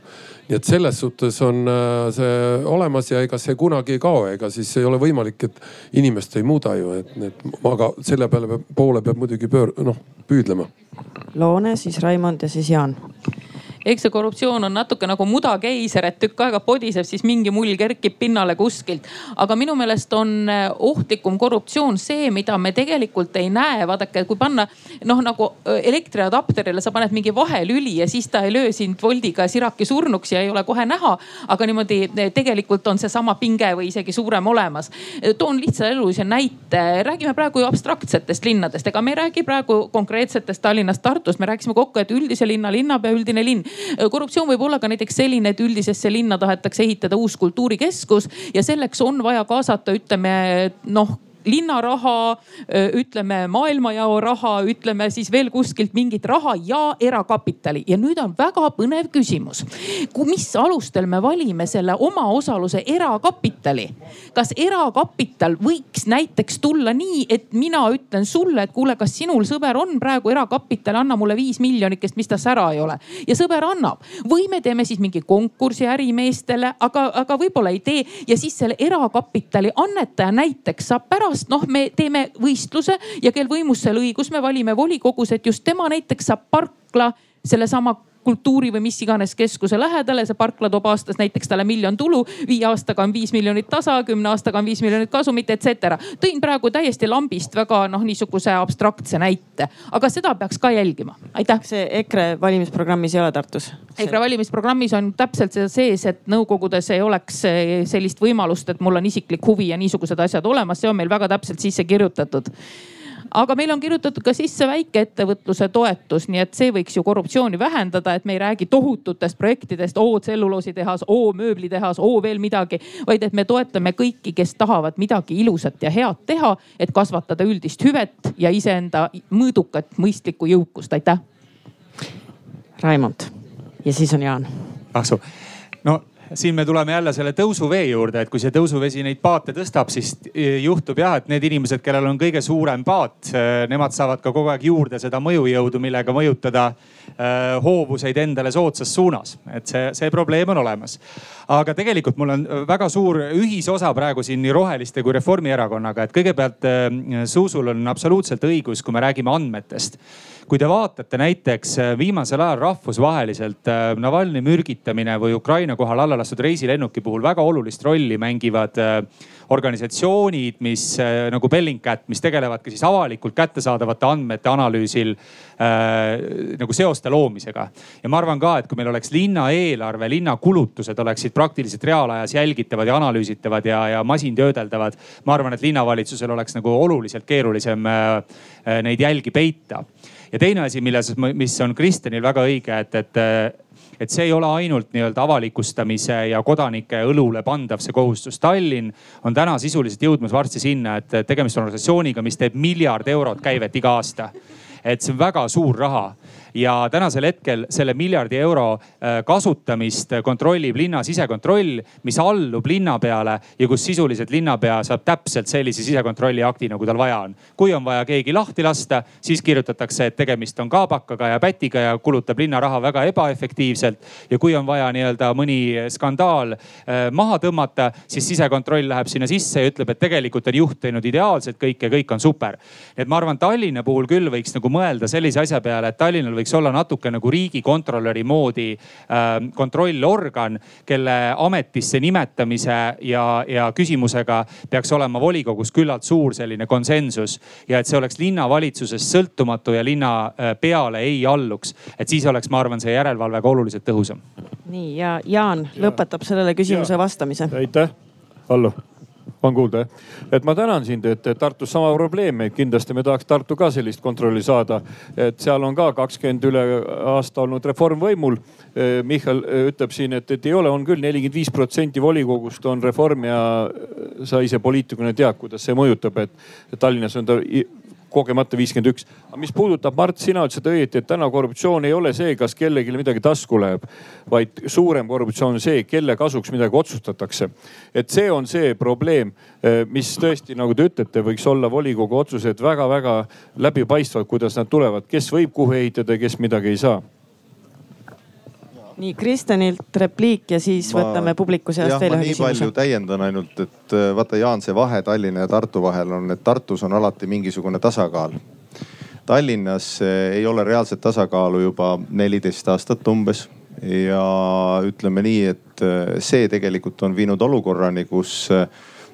Speaker 4: nii et selles suhtes on äh, see olemas ja ega see kunagi ei kao, ega siis ei ole võimalik, et inimest ei muuda ju, et need, aga selle peale poole peab muidugi pöör-, noh püüdlema.
Speaker 2: Loone, siis Raimond ja siis Jaan
Speaker 3: eks see korruptsioon on natuke nagu mudakeiser, et tükk aega podiseb, siis mingi mull kerkib pinnale kuskilt. aga minu meelest on äh, ohtlikum korruptsioon see, mida me tegelikult ei näe. vaadake, kui panna noh, nagu äh, elektriadapterile sa paned mingi vahelüli ja siis ta ei löö sind voldiga siraki surnuks ja ei ole kohe näha. aga niimoodi äh, tegelikult on seesama pinge või isegi suurem olemas. toon lihtsa elulise näite, räägime praegu ju abstraktsetest linnadest, ega me ei räägi praegu konkreetsetest Tallinnast, Tartust, me rääkisime kokku, et üldise linna linnapea, üldine linn. korruptsioon võib olla ka näiteks selline, et üldisesse linna tahetakse ehitada uus kultuurikeskus ja selleks on vaja kaasata, ütleme noh linnaraha, ütleme maailmajao raha, ütleme siis veel kuskilt mingit raha ja erakapitali. ja nüüd on väga põnev küsimus. mis alustel me valime selle omaosaluse erakapitali? kas erakapital võiks näiteks tulla nii, et mina ütlen sulle, et kuule, kas sinul sõber on praegu erakapital, anna mulle viis miljonikest, mis tas ära ei ole. ja sõber annab või me teeme siis mingi konkursi ärimeestele, aga, aga võib-olla ei tee ja siis selle erakapitali annetaja näiteks saab pärast pärast noh, me teeme võistluse ja kel võimus seal õigus, me valime volikogus, et just tema näiteks saab parkla sellesama kultuuri või mis iganes keskuse lähedale, see parkla toob aastas näiteks talle miljon tulu, viie aastaga on viis miljonit tasa, kümne aastaga on viis miljonit kasumit, et cetera. tõin praegu täiesti lambist väga noh, niisuguse abstraktse näite, aga seda peaks ka jälgima. aitäh.
Speaker 2: see EKRE valimisprogrammis ei ole Tartus?
Speaker 3: EKRE valimisprogrammis on täpselt seda sees, et nõukogudes ei oleks sellist võimalust, et mul on isiklik huvi ja niisugused asjad olemas, see on meil väga täpselt sisse kirjutatud aga meil on kirjutatud ka sisse väikeettevõtluse toetus, nii et see võiks ju korruptsiooni vähendada, et me ei räägi tohututest projektidest, oo tselluloositehas, oo mööblitehas, oo veel midagi. vaid et me toetame kõiki, kes tahavad midagi ilusat ja head teha, et kasvatada üldist hüvet ja iseenda mõõdukat mõistlikku jõukust, aitäh.
Speaker 2: Raimond ja siis on Jaan.
Speaker 7: Ahsu, no siin me tuleme jälle selle tõusuvee juurde, et kui see tõusuvesi neid paate tõstab, siis e, juhtub jah, et need inimesed, kellel on kõige suurem paat, e, nemad saavad ka kogu aeg juurde seda mõjujõudu, millega mõjutada. äh, hoovuseid endale soodsas suunas. et see, see probleem on olemas. aga tegelikult mul on väga suur ühisosa praegu siin nii Roheliste kui Reformierakonnaga, et kõigepealt äh, Zuzuul on absoluutselt õigus, kui me räägime andmetest kui te vaatate näiteks äh, viimasel ajal rahvusvaheliselt äh, Navalnõi mürgitamine või Ukraina kohal alla lastud reisilennuki puhul väga olulist rolli mängivad äh, organisatsioonid, mis nagu Bellingcat, mis tegelevad ka siis avalikult kättesaadavate andmete analüüsil äh, nagu seoste loomisega. ja ma arvan ka, et kui meil oleks linna eelarve, linna kulutused oleksid praktiliselt reaalajas jälgitavad ja analüüsitavad ja, ja masintöödeldavad. ma arvan, et linnavalitsusel oleks nagu oluliselt keerulisem äh, neid jälgi peita ja teine asi, milles, mis on Kristjanil väga õige, et, et et see ei ole ainult nii-öelda avalikustamise ja kodanike õlule pandav see kohustus. Tallinn on täna sisuliselt jõudmas varsti sinna, et tegemist on organisatsiooniga, mis teeb miljard eurot käivet iga aasta. et see on väga suur raha ja tänasel hetkel selle miljardi euro äh, kasutamist kontrollib linna sisekontroll, mis allub linnapeale ja kus sisuliselt linnapea saab täpselt sellise sisekontrolli akti, nagu tal vaja on. kui on vaja keegi lahti lasta, siis kirjutatakse, et tegemist on kaabakaga ja pätiga ja kulutab linna raha väga ebaefektiivselt. ja kui on vaja nii-öelda mõni skandaal äh, maha tõmmata, siis sisekontroll läheb sinna sisse ja ütleb, et tegelikult on juht teinud ideaalselt kõike, kõik on super. et ma arvan, Tallinna puhul küll võiks nagu mõelda sellise asja peale, et Tallinnal võiks võiks olla natuke nagu riigikontrolöri moodi äh, kontrollorgan, kelle ametisse nimetamise ja, ja küsimusega peaks olema volikogus küllalt suur selline konsensus. ja et see oleks linnavalitsusest sõltumatu ja linna äh, peale ei alluks. et siis oleks, ma arvan, see järelevalve ka oluliselt tõhusam.
Speaker 2: nii ja Jaan ja. lõpetab sellele küsimuse vastamise.
Speaker 8: aitäh, Allo on kuulda jah? et ma tänan sind, et Tartus sama probleem, et kindlasti me tahaks Tartu ka sellist kontrolli saada. et seal on ka kakskümmend üle aasta olnud reform võimul. Michal ütleb siin, et, et ei ole, on küll nelikümmend viis protsenti volikogust on reform ja sa ise poliitikuna tead, kuidas see mõjutab, et Tallinnas on ta kogemata viiskümmend üks. aga mis puudutab Mart, sina ütlesid õieti, et täna korruptsioon ei ole see, kas kellelegi midagi tasku läheb, vaid suurem korruptsioon on see, kelle kasuks midagi otsustatakse. et see on see probleem, eh, mis tõesti, nagu te ütlete, võiks olla volikogu otsused väga-väga läbipaistvad, kuidas nad tulevad, kes võib kuhu ehitada ja kes midagi ei saa
Speaker 2: nii Kristjanilt repliik ja siis ma, võtame publiku seast veel ühe küsimuse.
Speaker 9: nii palju täiendan ainult, et äh, vaata Jaan, see vahe Tallinna ja Tartu vahel on, et Tartus on alati mingisugune tasakaal. Tallinnas äh, ei ole reaalset tasakaalu juba neliteist aastat umbes ja ütleme nii, et äh, see tegelikult on viinud olukorrani, kus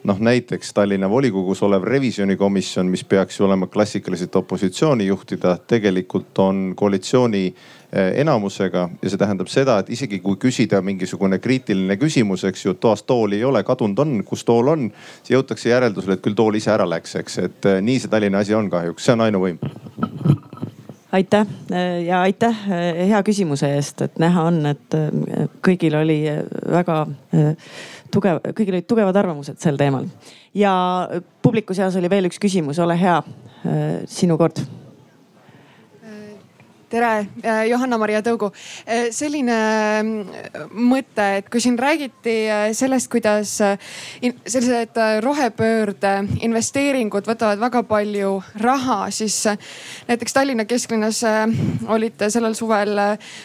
Speaker 9: noh, näiteks Tallinna volikogus olev revisjonikomisjon, mis peaks ju olema klassikaliselt opositsiooni juhtida, tegelikult on koalitsiooni enamusega ja see tähendab seda, et isegi kui küsida mingisugune kriitiline küsimus, eks ju, toas tooli ei ole, kadunud on, kus tool on, siis jõutakse järeldusele, et küll tool ise ära läks, eks, et nii see Tallinna asi on kahjuks, see on ainuvõim
Speaker 2: aitäh ja aitäh hea küsimuse eest, et näha on, et kõigil oli väga tugev, kõigil olid tugevad arvamused sel teemal. ja publiku seas oli veel üks küsimus, ole hea, sinu kord
Speaker 12: tere, äh, Johanna-Maria Tõugu. Äh, selline mm, mõte, et kui siin räägiti äh, sellest, kuidas sellised rohepöörde investeeringud võtavad väga palju raha, siis näiteks Tallinna kesklinnas olid sellel suvel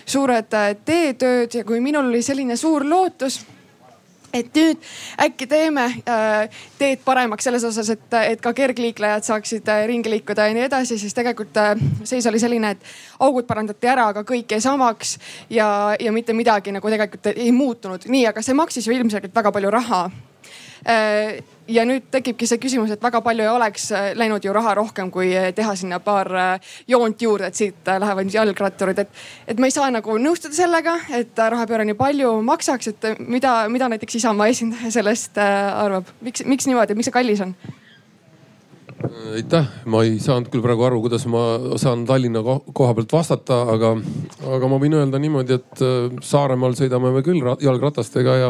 Speaker 12: suured teetööd ja kui minul oli selline suur lootus et nüüd äkki teeme äh, teed paremaks selles osas, et, et ka kergliiklejad saaksid äh, ringi liikuda ja nii edasi, siis tegelikult äh, seis oli selline, et augud parandati ära, aga kõik jäi samaks ja, ja mitte midagi nagu tegelikult ei muutunud. nii, aga see maksis ju ilmselgelt väga palju raha ja nüüd tekibki see küsimus, et väga palju ei oleks äh, läinud ju raha rohkem, kui äh, teha sinna paar äh, joont juurde, et siit lähevad jalgratturid, et. et ma ei saa nagu nõustuda sellega, et rohepööre nii palju maksaks, et mida, mida näiteks Isamaa esindaja sellest arvab, miks, miks niimoodi, miks see kallis on?
Speaker 4: aitäh, ma ei saanud küll praegu aru, kuidas ma saan Tallinna koha pealt vastata, aga, aga ma võin öelda niimoodi, et Saaremaal sõidame me küll jalgratastega ja,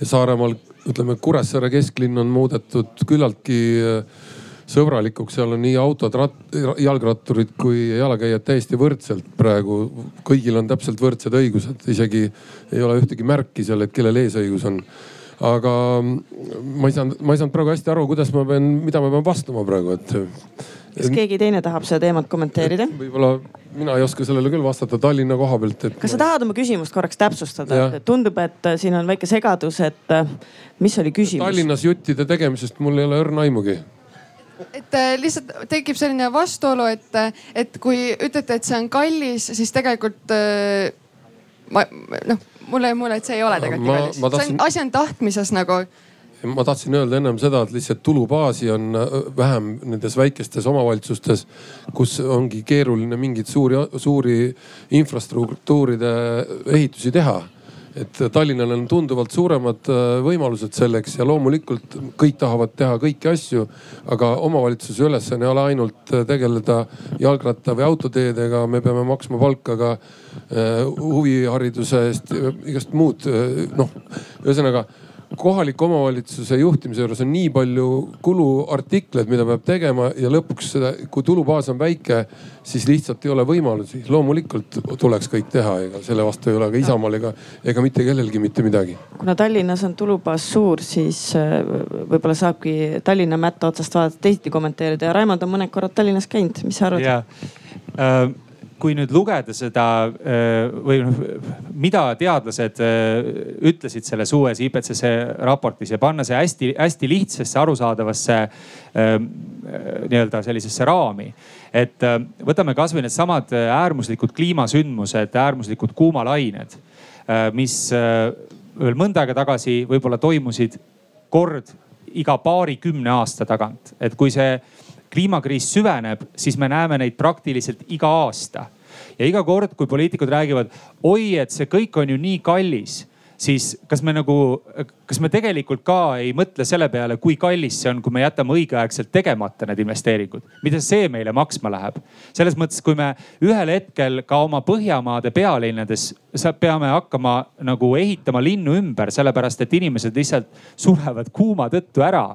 Speaker 4: ja Saaremaal ütleme, Kuressaare kesklinn on muudetud küllaltki äh, sõbralikuks, seal on nii autod, jalgratturid kui jalakäijad täiesti võrdselt praegu. kõigil on täpselt võrdsed õigused, isegi ei ole ühtegi märki seal, et kellel eesõigus on. aga ma ei saanud, ma ei saanud praegu hästi aru, kuidas ma pean, mida ma pean vastama praegu, et
Speaker 2: kas keegi teine tahab seda teemat kommenteerida?
Speaker 4: võib-olla mina ei oska sellele küll vastata Tallinna koha pealt, et.
Speaker 2: kas sa tahad oma küsimust korraks täpsustada? tundub, et äh, siin on väike segadus, et äh, mis oli küsimus?
Speaker 4: Tallinnas juttide tegemisest mul ei ole õrna aimugi
Speaker 12: et äh, lihtsalt tekib selline vastuolu, et, et kui ütlete, et see on kallis, siis tegelikult ma noh, mulle jäi mulje, et see ei ole tegelikult nii kallis. Tahtsin... asi on tahtmises nagu
Speaker 4: ma tahtsin öelda ennem seda, et lihtsalt tulubaasi on äh, vähem nendes väikestes omavalitsustes, kus ongi keeruline mingeid suuri, suuri infrastruktuuride ehitusi teha et Tallinnal on tunduvalt suuremad äh, võimalused selleks ja loomulikult kõik tahavad teha kõiki asju. aga omavalitsuse ülesanne ei ole ainult äh, tegeleda jalgratta või autoteedega, me peame maksma palka ka huvihariduse eest, igast muud noh, ühesõnaga kohaliku omavalitsuse juhtimise juures on nii palju kuluartikleid, mida peab tegema ja lõpuks seda, kui tulubaas on väike, siis lihtsalt ei ole võimalusi. loomulikult tuleks kõik teha, ega selle vastu ei ole ka Isamaal ega, ega mitte kellelgi mitte midagi.
Speaker 2: kuna Tallinnas on tulubaas suur, siis äh, võib-olla saabki Tallinna mätta otsast vaadata teisiti kommenteerida ja Raimond on mõned korrad Tallinnas käinud, mis sa arvad?
Speaker 7: Uh kui nüüd lugeda seda äh, või noh, mida teadlased äh, ütlesid selles uues IPCC raportis ja panna see hästi-hästi lihtsasse, arusaadavasse äh, nii-öelda sellisesse raami. et võtame kasvõi needsamad äärmuslikud kliimasündmused, äärmuslikud kuumalained, mis veel mõnda aega tagasi võib-olla toimusid kord iga paarikümne aasta tagant, et kui see kliimakriis süveneb, siis me näeme neid praktiliselt iga aasta. ja iga kord, kui poliitikud räägivad, oi, et see kõik on ju nii kallis siis kas me nagu, kas me tegelikult ka ei mõtle selle peale, kui kallis see on, kui me jätame õigeaegselt tegemata need investeeringud, mida see meile maksma läheb? selles mõttes, kui me ühel hetkel ka oma Põhjamaade pealinnades peame hakkama nagu ehitama linnu ümber, sellepärast et inimesed lihtsalt surevad kuuma tõttu ära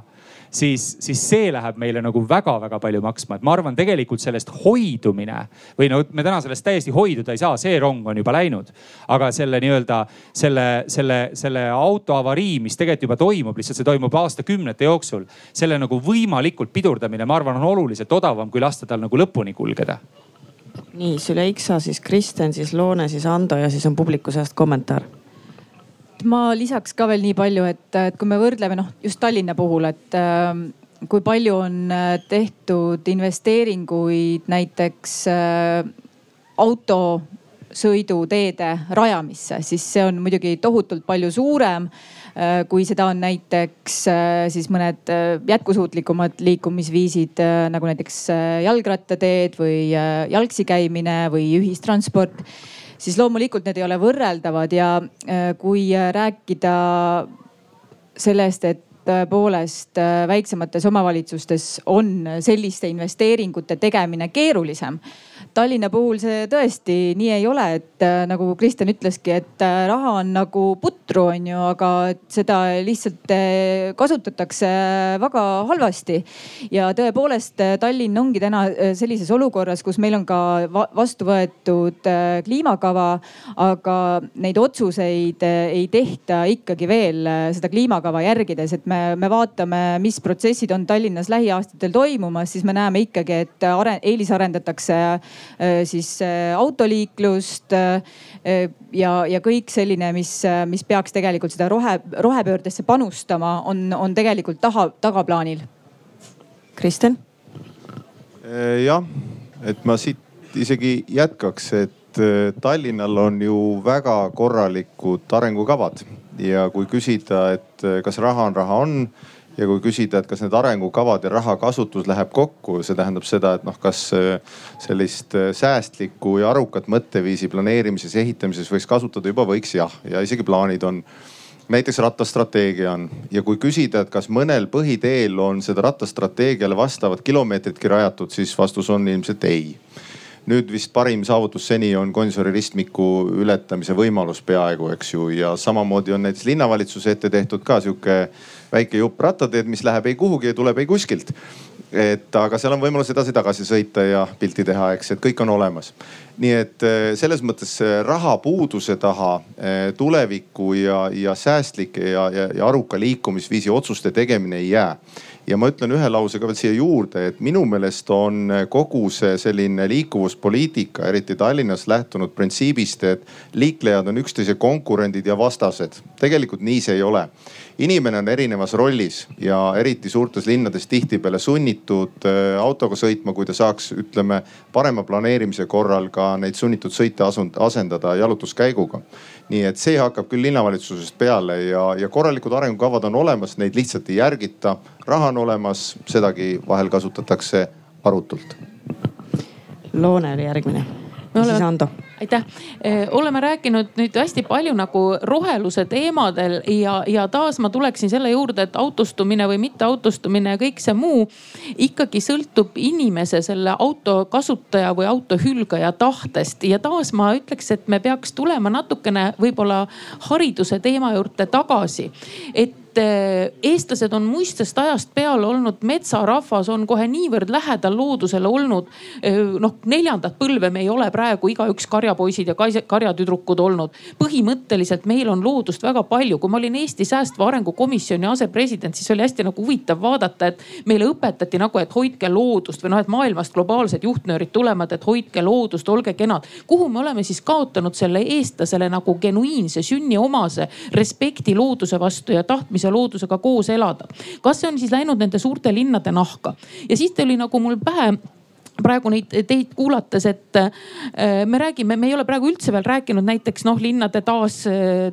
Speaker 7: siis, siis see läheb meile nagu väga-väga palju maksma. et ma arvan, tegelikult sellest hoidumine või no me täna sellest täiesti hoiduda ei saa, see rong on juba läinud. aga selle nii-öelda selle, selle, selle auto avarii, mis tegelikult juba toimub, lihtsalt see toimub aastakümnete jooksul. selle nagu võimalikult pidurdamine, ma arvan, on oluliselt odavam, kui lasta tal nagu lõpuni kulgeda
Speaker 2: nii Süleiksa, siis Kristen, siis Loone, siis Ando ja siis on publiku seast kommentaar
Speaker 5: ma lisaks ka veel nii palju, et, et kui me võrdleme noh, just Tallinna puhul, et äh, kui palju on äh, tehtud investeeringuid näiteks äh, auto sõiduteede rajamisse, siis see on muidugi tohutult palju suurem Äh, kui seda on näiteks äh, siis mõned äh, jätkusuutlikumad liikumisviisid nagu näiteks jalgrattateed või jalgsi käimine või ühistransport siis loomulikult need ei ole võrreldavad ja kui rääkida sellest, et tõepoolest väiksemates omavalitsustes on selliste investeeringute tegemine keerulisem Tallinna puhul see tõesti nii ei ole, et äh, nagu Kristjan ütleski, et äh, raha on nagu putru, on ju, aga seda lihtsalt äh, kasutatakse väga halvasti. ja tõepoolest Tallinn ongi täna sellises olukorras, kus meil on ka vastu võetud kliimakava, aga neid otsuseid ei tehta ikkagi veel seda kliimakava järgides, et me, me vaatame, mis protsessid on Tallinnas lähiaastatel toimumas, siis me näeme ikkagi, et are, eelisarendatakse siis äh, autoliiklust äh, ja, ja kõik selline, mis, mis peaks tegelikult seda rohe, rohepöördesse panustama, on, on tegelikult taha, tagaplaanil.
Speaker 2: Kristjan.
Speaker 9: jah, et ma siit isegi jätkaks, et Tallinnal on ju väga korralikud arengukavad ja kui küsida, et kas raha on, raha on ja kui küsida, et kas need arengukavad ja raha kasutus läheb kokku, see tähendab seda, et noh, kas äh, sellist äh, säästlikku ja arukat mõtteviisi planeerimises, ehitamises võiks kasutada juba võiks jah, ja isegi plaanid on. Näiteks rattastrateegia on. Ja kui küsida, et kas mõnel põhiteel on seda rattastrateegiale vastavat kilomeetritki rajatud, siis vastus on ilmselt ei. Nüüd vist parim saavutus seni on Gonsiori ristmiku ületamise võimalus peaaegu, eks ju, ja samamoodi on näiteks linnavalitsuse ette tehtud ka sihuke väike jupp rattateed, mis läheb ei kuhugi ja tuleb ei kuskilt. et aga seal on võimalus edasi-tagasi sõita ja pilti teha, eks, et kõik on olemas. Nii et eh, selles mõttes rahapuuduse taha eh, tuleviku ja, ja säästlike ja, ja, ja aruka liikumisviisi otsuste tegemine ei jää ja ma ütlen ühe lause ka veel siia juurde, et minu meelest on kogu see selline liikuvuspoliitika, eriti Tallinnas lähtunud printsiibist, et liiklejad on üksteise konkurendid ja vastased. tegelikult nii see ei ole inimene on erinevas rollis ja eriti suurtes linnades tihtipeale sunnitud äh, autoga sõitma, kui ta saaks, ütleme parema planeerimise korral ka neid sunnitud sõite asendada jalutuskäiguga. nii et see hakkab küll linnavalitsusest peale ja, ja korralikud arengukavad on olemas, neid lihtsalt ei järgita. raha on olemas, sedagi vahel kasutatakse arutult.
Speaker 2: Loone oli järgmine. Siis Ando
Speaker 3: aitäh, oleme rääkinud nüüd hästi palju nagu roheluse teemadel ja, ja taas ma tuleksin selle juurde, et autostumine või mitteautostumine ja kõik see muu ikkagi sõltub inimese, selle auto kasutaja või auto hülgaja tahtest. ja taas ma ütleks, et me peaks tulema natukene võib-olla hariduse teema juurde tagasi. et et eh, eestlased on muistsest ajast peale olnud metsarahvas, on kohe niivõrd lähedal loodusele olnud. Eh, noh, neljandat põlve me ei ole praegu igaüks karjapoisid ja karjatüdrukud olnud. põhimõtteliselt meil on loodust väga palju. kui ma olin Eesti Säästva Arengu Komisjoni asepresident, siis oli hästi nagu huvitav vaadata, et meile õpetati nagu, et hoidke loodust või noh, et maailmast globaalsed juhtnöörid tulevad, et hoidke loodust, olge kenad. kuhu me oleme siis kaotanud selle eestlasele nagu genuiinse sünniomase respekti looduse vastu ja tahtmise tahtmise loodusega koos elada. kas see on siis läinud nende suurte linnade nahka ja siis tuli nagu mul pähe praegu neid teid kuulates, et äh, me räägime, me ei ole praegu üldse veel rääkinud näiteks noh, linnade taas,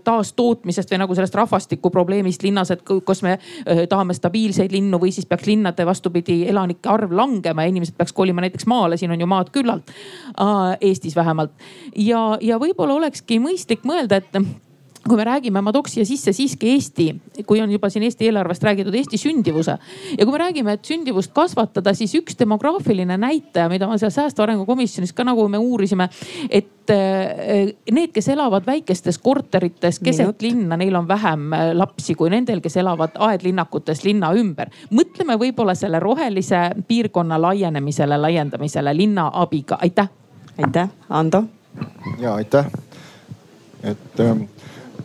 Speaker 3: taastootmisest või nagu sellest rahvastikuprobleemist linnas, et kas me äh, tahame stabiilseid linnu või siis peaks linnade vastupidi elanike arv langema ja inimesed peaks kolima näiteks maale, siin on ju maad küllalt. Eestis vähemalt ja, ja võib-olla olekski mõistlik mõelda, et kui me räägime, ma tooks siia sisse siiski Eesti, kui on juba siin Eesti eelarvest räägitud, Eesti sündivuse. ja kui me räägime, et sündivust kasvatada, siis üks demograafiline näitaja, mida ma seal säästva arengu komisjonis ka nagu me uurisime, et eh, need, kes elavad väikestes korterites keset linna, neil on vähem eh, lapsi kui nendel, kes elavad aedlinnakutes linna ümber. mõtleme võib-olla selle rohelise piirkonna laienemisele, laiendamisele linna abiga, aitäh.
Speaker 2: aitäh, Ando.
Speaker 6: ja aitäh, et ähm,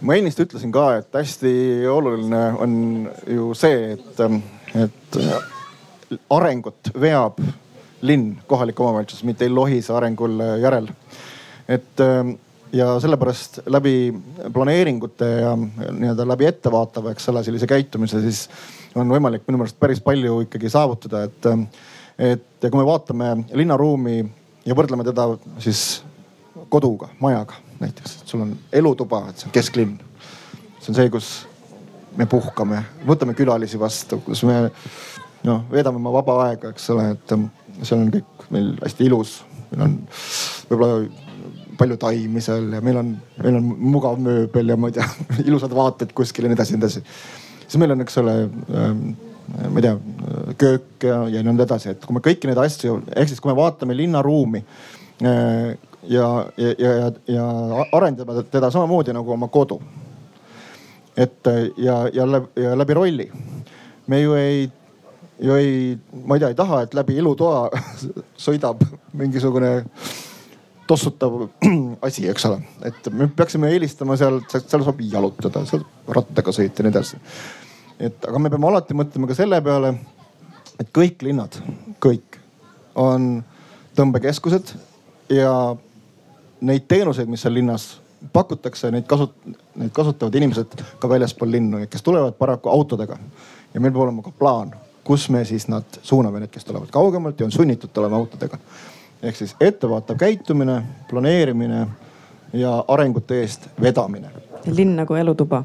Speaker 6: ma ennist ütlesin ka, et hästi oluline on ju see, et, et arengut veab linn, kohalik omavalitsus, mitte ei lohise arengul järel. et ja sellepärast läbi planeeringute ja nii-öelda läbi ettevaatava, eks ole, sellise käitumise, siis on võimalik minu meelest päris palju ikkagi saavutada, et, et kui me vaatame linnaruumi ja võrdleme teda siis koduga, majaga näiteks, et sul on elutuba, et see on kesklinn. see on see, kus me puhkame, võtame külalisi vastu, kus me noh, veedame oma vaba aega, eks ole, et seal on kõik meil hästi ilus. meil on võib-olla palju taimi seal ja meil on, meil on mugav mööbel ja ma ei tea, ilusad vaated kuskil ja nii edasi ja nii edasi. siis meil on, eks ole ähm, ma ei tea, köök ja, ja nõnda edasi, et kui me kõiki neid asju, ehk siis kui me vaatame linnaruumi äh, ja, ja, ja, ja, arendame teda samamoodi nagu oma kodu. et ja, ja läbi, ja läbi rolli. me ju ei ju ei, ma ei tea, ei taha, et läbi elutoa sõidab mingisugune tossutav asi, eks ole. et me peaksime eelistama seal, seal saab jalutada, seal rattaga sõita ja nii edasi. et aga me peame alati mõtlema ka selle peale, et kõik linnad, kõik on tõmbekeskused ja neid teenuseid, mis seal linnas pakutakse, neid kasut-, neid kasutavad inimesed ka väljaspool linnu, kes tulevad paraku autodega. ja meil peab olema ka plaan kus me siis nad suuname, need, kes tulevad kaugemalt ja on sunnitud tulema autodega. ehk siis ettevaatav käitumine, planeerimine ja arengute eest vedamine.
Speaker 2: linn nagu elutuba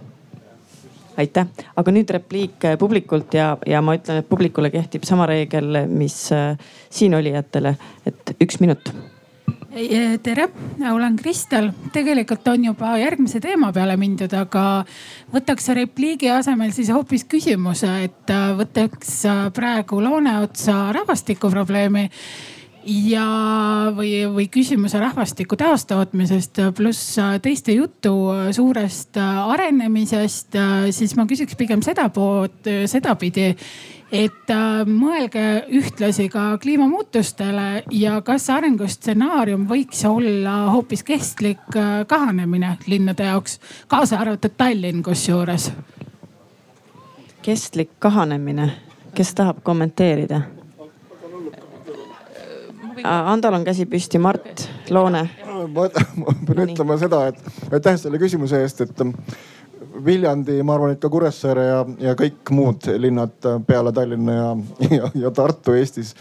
Speaker 2: aitäh, aga nüüd repliik publikult ja, ja ma ütlen, et publikule kehtib sama reegel, mis äh, siinoliijatele, et üks minut
Speaker 13: tere, olen Kristel. tegelikult on juba järgmise teema peale mindud, aga võtaks repliigi asemel siis hoopis küsimuse, et äh, võtaks äh, praegu Looneotsa rahvastikuprobleemi ja, või, või küsimuse rahvastiku taastootmisest pluss äh, teiste juttu suurest arenemisest, siis ma küsiks pigem seda poolt, sedapidi et äh, mõelge ühtlasi ka kliimamuutustele ja kas arengustsenaarium võiks olla hoopis kestlik äh, kahanemine linnade jaoks, kaasa arvatud Tallinn kusjuures.
Speaker 2: kestlik kahanemine, kes tahab kommenteerida? Andol on käsi püsti, Mart Loone.
Speaker 6: ma pean ütlema seda, et aitäh selle küsimuse eest, et Viljandi, ma arvan, et ka Kuressaare ja, ja kõik muud linnad peale Tallinna ja, ja, ja Tartu Eestis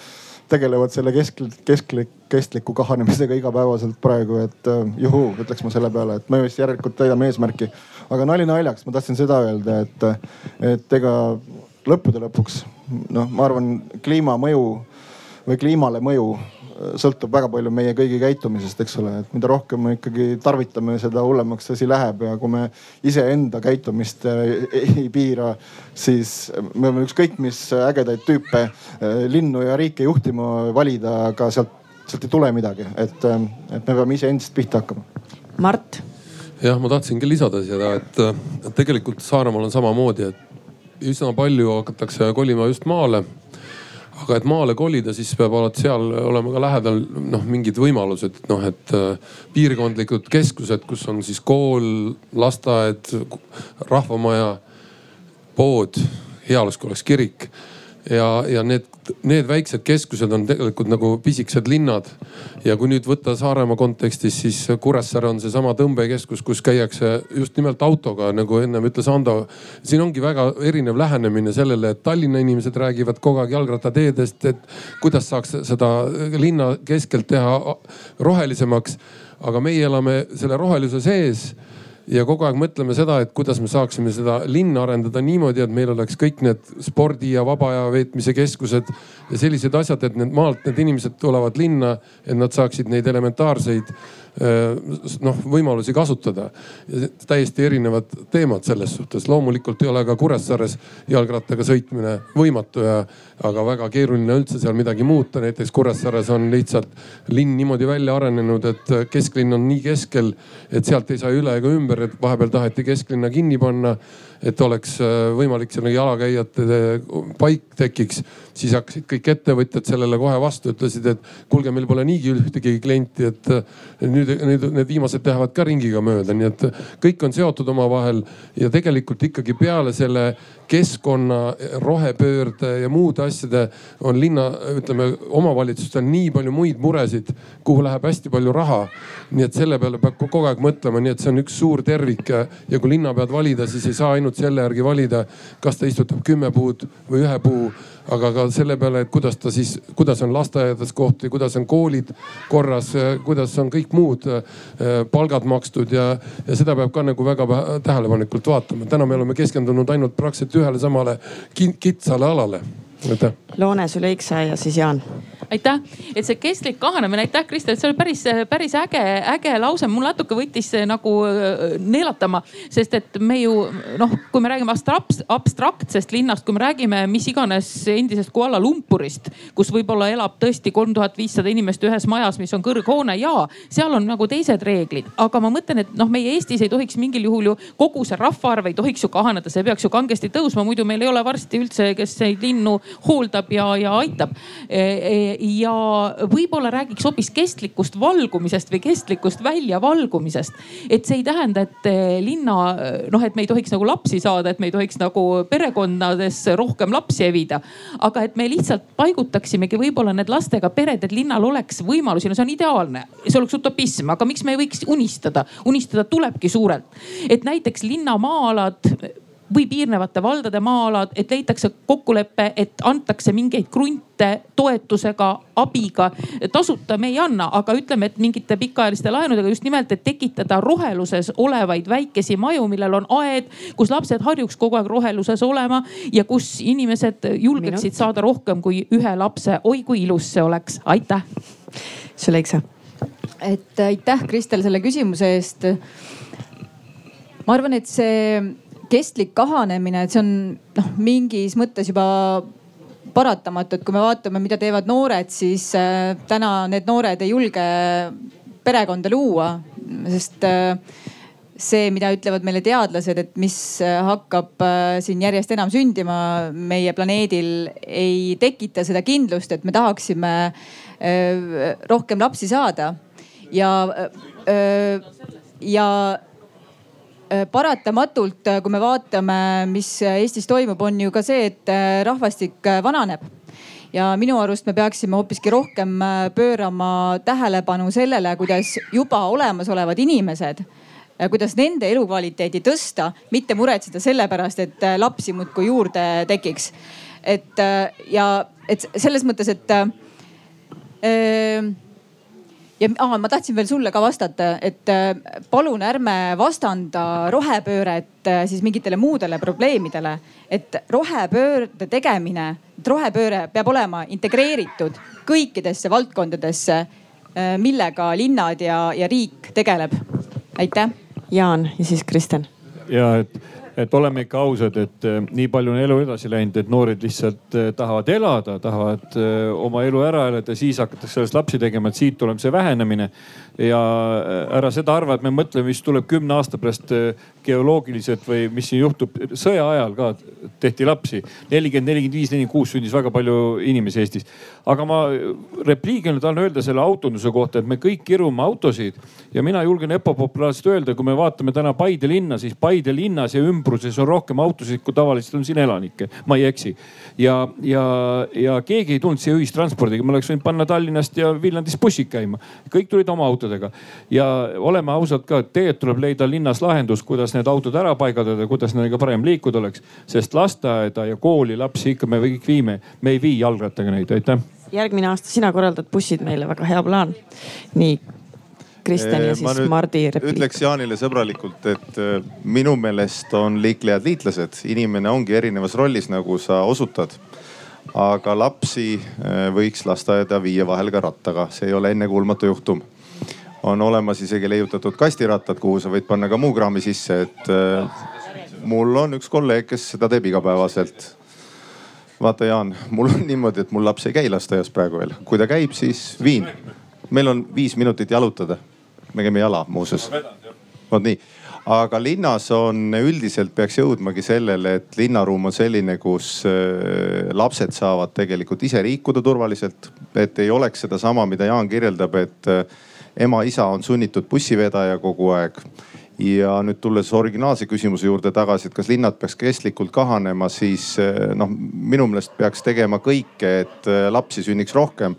Speaker 6: tegelevad selle kesk, kesklik, kestliku kahanemisega igapäevaselt praegu, et uh, juhuu, ütleks ma selle peale, et me vist järelikult täidame eesmärki. aga nali naljaks, ma tahtsin seda öelda, et, et ega lõppude lõpuks noh, ma arvan, kliimamõju või kliimale mõju sõltub väga palju meie kõigi käitumisest, eks ole, et mida rohkem me ikkagi tarvitame, seda hullemaks asi läheb ja kui me iseenda käitumist äh, ei piira, siis me võime ükskõik mis ägedaid tüüpe äh, linnu ja riike juhtima valida, aga sealt, sealt ei tule midagi, et, äh, et me peame iseendast pihta hakkama.
Speaker 2: Mart.
Speaker 4: jah, ma tahtsingi lisada seda, et tegelikult Saaremaal on samamoodi, et üsna palju hakatakse kolima just maale aga et maale kolida, siis peab alati seal olema ka lähedal noh, mingid võimalused, noh et äh, piirkondlikud keskused, kus on siis kool, lasteaed, rahvamaja, pood, hea oleks, kui oleks kirik ja, ja need, need väiksed keskused on tegelikult nagu pisikesed linnad. ja kui nüüd võtta Saaremaa kontekstis, siis Kuressaare on seesama tõmbekeskus, kus käiakse just nimelt autoga, nagu ennem ütles Ando. siin ongi väga erinev lähenemine sellele, et Tallinna inimesed räägivad kogu aeg jalgrattateedest, et kuidas saaks seda linna keskelt teha rohelisemaks. aga meie elame selle roheluse sees ja kogu aeg mõtleme seda, et kuidas me saaksime seda linna arendada niimoodi, et meil oleks kõik need spordi ja vaba aja veetmise keskused ja sellised asjad, et need maalt need inimesed tulevad linna, et nad saaksid neid elementaarseid noh võimalusi kasutada. täiesti erinevad teemad selles suhtes. loomulikult ei ole ka Kuressaares jalgrattaga sõitmine võimatu ja, aga väga keeruline üldse seal midagi muuta. näiteks Kuressaares on lihtsalt linn niimoodi välja arenenud, et kesklinn on nii keskel, et sealt ei saa üle ega ümber, et vahepeal taheti kesklinna kinni panna et oleks äh, võimalik selle jalakäijate paik tekiks. siis hakkasid kõik ettevõtjad sellele kohe vastu, ütlesid, et kuulge, meil pole niigi ühtegi klienti, et nüüd, nüüd need viimased lähevad ka ringiga mööda, nii et kõik on seotud omavahel ja tegelikult ikkagi peale selle keskkonna, rohepöörde ja muude asjade on linna, ütleme omavalitsustel nii palju muid muresid, kuhu läheb hästi palju raha. nii et selle peale peab kogu aeg mõtlema, nii et see on üks suur tervik ja, ja kui linnapead valida, siis ei saa ainult selle järgi valida, kas ta istutab kümme puud või ühe puu aga ka selle peale, et kuidas ta siis, kuidas on lasteaedades kohti, kuidas on koolid korras, kuidas on kõik muud kulud, palgad makstud ja, ja seda peab ka nagu väga tähelepanelikult vaatama. täna me oleme keskendunud ainult praktiliselt ühele samale kitsale alale. Aitäh.
Speaker 2: Loone Süleiksa ja siis Jaan.
Speaker 3: Aitäh, et see kestlik kahanemine, aitäh Kristel, see oli päris, päris äge, äge lause, mul natuke võttis nagu äh, neelatama, sest et me ju noh, kui me räägime abstraktsest linnast, kui me räägime mis iganes endisest Kuala Lumpurist, kus võib-olla elab tõesti kolm tuhat viissada inimest ühes majas, mis on kõrghoone ja seal on nagu teised reeglid, aga ma mõtlen, et noh, meie Eestis ei tohiks mingil juhul ju kogu see rahvaarv ei tohiks ju kahaneda, see peaks ju kangesti tõusma, muidu meil ei ole varsti üldse, kes neid linnu hooldab ja, ja aitab e, e, ja võib-olla räägiks hoopis kestlikust valgumisest või kestlikust väljavalgumisest. et see ei tähenda, et eh, linna noh, et me ei tohiks nagu lapsi saada, et me ei tohiks nagu perekondades rohkem lapsi evida. aga et me lihtsalt paigutaksimegi võib-olla need lastega pered, et linnal oleks võimalusi, no see on ideaalne, see oleks utopism, aga miks me ei võiks unistada, unistada tulebki suurelt. et näiteks linna maa-alad või piirnevate valdade maa-alad, et leitakse kokkulepe, et antakse mingeid krunte toetusega, abiga. tasuta me ei anna, aga ütleme, et mingite pikaajaliste laenudega just nimelt, et tekitada roheluses olevaid väikesi maju, millel on aed, kus lapsed harjuks kogu aeg roheluses olema ja kus inimesed julgeksid Minut. saada rohkem kui ühe lapse. oi kui ilus see oleks, aitäh.
Speaker 2: Süleiksa.
Speaker 5: et aitäh, Kristel, selle küsimuse eest. ma arvan, et see kestlik kahanemine, et see on noh, mingis mõttes juba paratamatu, et kui me vaatame, mida teevad noored, siis äh, täna need noored ei julge perekonda luua, sest äh, see, mida ütlevad meile teadlased, et mis äh, hakkab siin järjest enam sündima meie planeedil, ei tekita seda kindlust, et me tahaksime rohkem lapsi saada. ja, ja paratamatult, äh, kui me vaatame, mis Eestis toimub, on ju ka see, et äh, rahvastik vananeb ja minu arust me peaksime hoopiski rohkem pöörama tähelepanu sellele, kuidas juba olemasolevad inimesed, kuidas nende elukvaliteedi tõsta, mitte muretseda selle pärast, et lapsi muudkui juurde tekiks. et ja, et selles mõttes, et äh, ja aa, ma tahtsin veel sulle ka vastata, et äh, palun ärme vastanda rohepööret äh, siis mingitele muudele probleemidele. et rohepöörde tegemine, et rohepööre peab olema integreeritud kõikidesse valdkondadesse, äh, millega linnad ja, ja riik tegeleb. aitäh.
Speaker 2: Jaan ja siis Kristjan.
Speaker 8: ja et et oleme ikka ausad, et äh, nii palju on elu edasi läinud, et noored lihtsalt äh, tahavad elada, tahavad äh, oma elu ära elada, siis hakatakse sellest lapsi tegema, et siit tuleb see vähenemine. ja ära seda arva, et me mõtleme, mis tuleb kümne aasta pärast geoloogiliselt või mis siin juhtub. sõja ajal ka tehti lapsi, nelikümmend, nelikümmend viis, nelikümmend kuus sündis väga palju inimesi Eestis. aga ma repliigina tahan öelda selle autonduse kohta, et me kõik kirume autosid ja mina julgen ebapopulaarselt öelda, kui me vaatame täna Paide linna, siis Paide linnas ja ümbruses on rohkem autosid, kui tavaliselt on siin elanikke, ma ei eksi. ja, ja, ja keegi ei tulnud siia ühistranspordiga, ma oleks võinud panna Tallinnast ja Viljandist bussid käima. kõik tulid oma autodega ja oleme ausad ka, tegelikult tuleb leida linnas lahendus, kuidas need autod ära paigaldada, kuidas nendega parem liikuda oleks. sest lasteaeda ja kooli lapsi ikka me kõik viime, me ei vii jalgrattaga neid, aitäh
Speaker 2: järgmine aasta sina korraldad bussid meile, väga hea plaan. nii, Kristjan ja siis Mardi
Speaker 9: repliik. ütleks Jaanile sõbralikult, et äh, minu meelest on liiklejad liitlased, inimene ongi erinevas rollis, nagu sa osutad. aga lapsi äh, võiks lasteaeda viia vahel ka rattaga, see ei ole ennekuulmatu juhtum. On olemas isegi leiutatud kastirattad, kuhu sa võid panna ka muu kraami sisse, et äh, mul on üks kolleeg, kes seda teeb igapäevaselt vaata, Jaan, mul on niimoodi, et mul laps ei käi lasteaias praegu veel, kui ta käib, siis viin. meil on viis minutit jalutada me käime jala muuseas. vot nii, aga linnas on üldiselt peaks jõudmagi sellele, et linnaruum on selline, kus äh, lapsed saavad tegelikult ise liikuda turvaliselt. et ei oleks sedasama, mida Jaan kirjeldab, et äh, ema-isa on sunnitud bussivedaja kogu aeg ja nüüd tulles originaalse küsimuse juurde tagasi, et kas linnad peaks kestlikult kahanema, siis äh, noh, minu meelest peaks tegema kõike, et lapsi sünniks rohkem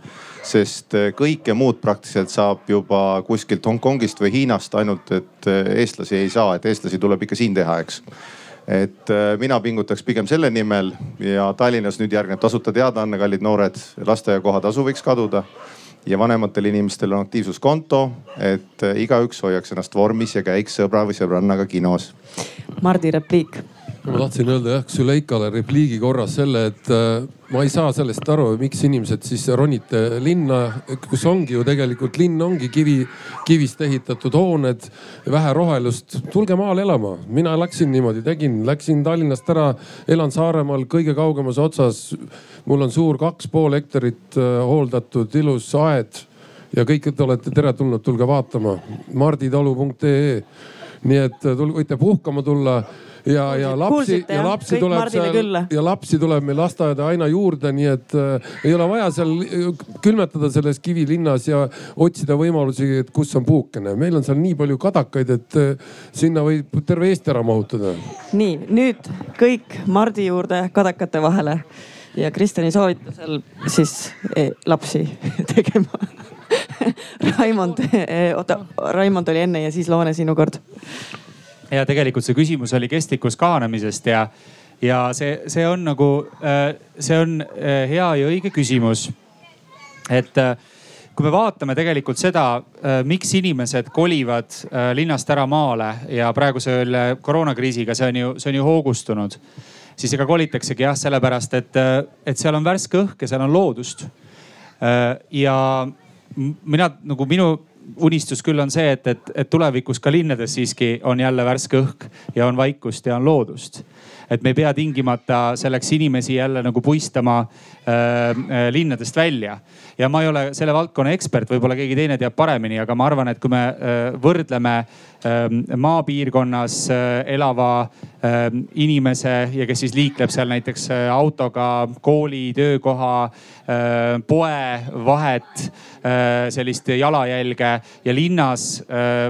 Speaker 9: sest eh, kõike muud praktiliselt saab juba kuskilt Hongkongist või Hiinast, ainult et eh, eestlasi ei saa, et eestlasi tuleb ikka siin teha, eks et eh, mina pingutaks pigem selle nimel ja Tallinnas nüüd järgneb tasuta teadaanne, kallid noored, lasteaiakoha tasu võiks kaduda. Ja vanematel inimestel on aktiivsuskonto, et äh, igaüks hoiaks ennast vormis ja käiks sõbra või sõbrannaga kinos.
Speaker 2: Mardi repliik
Speaker 4: ma tahtsin öelda jah Süleikale repliigi korras selle, et äh, ma ei saa sellest aru, miks inimesed siis ronite linna, kus ongi ju tegelikult linn ongi kivi, kivist ehitatud hooned, vähe rohelust. tulge maale elama, mina läksin niimoodi, tegin, läksin Tallinnast ära, elan Saaremaal kõige kaugemas otsas. mul on suur kaks pool hektarit äh, hooldatud ilus aed ja kõik te olete teretulnud, tulge vaatama marditalu.ee. nii et äh, võite puhkama tulla ja, ja lapsi, ja lapsi tuleb seal ja lapsi tuleb meil lasteaeda aina juurde, nii et äh, ei ole vaja seal külmetada selles kivilinnas ja otsida võimalusi, et kus on puukene. meil on seal nii palju kadakaid, et äh, sinna võib terve Eesti ära mahutada.
Speaker 2: nii, nüüd kõik Mardi juurde kadakate vahele. Ja Kristjani soovitusel siis eh, lapsi tegema. Raimond eh,, oota, Raimond oli enne ja siis Loone, sinu kord
Speaker 7: ja tegelikult see küsimus oli kestlikus kahanemisest ja, ja see, see on nagu, äh, see on äh, hea ja õige küsimus. et äh, kui me vaatame tegelikult seda, miks inimesed kolivad linnast ära maale ja praegusel koroonakriisiga see on ju, see on ju hoogustunud. siis ega kolitaksegi jah, sellepärast et, et seal on värske õhk ja seal on loodust. ja mina nagu minu unistus küll on see, et, et, et tulevikus ka linnades siiski on jälle värske õhk ja on vaikust ja on loodust. Et me ei pea tingimata selleks inimesi jälle nagu puistama äh, äh, linnadest välja. ja ma ei ole selle valdkonna ekspert, võib-olla keegi teine teab paremini, aga ma arvan, et kui me äh, võrdleme Ähm, maapiirkonnas äh, elava ähm, inimese ja kes siis liikleb seal näiteks äh, autoga kooli, töökoha, äh, poe vahet, sellist jalajälge ja linnas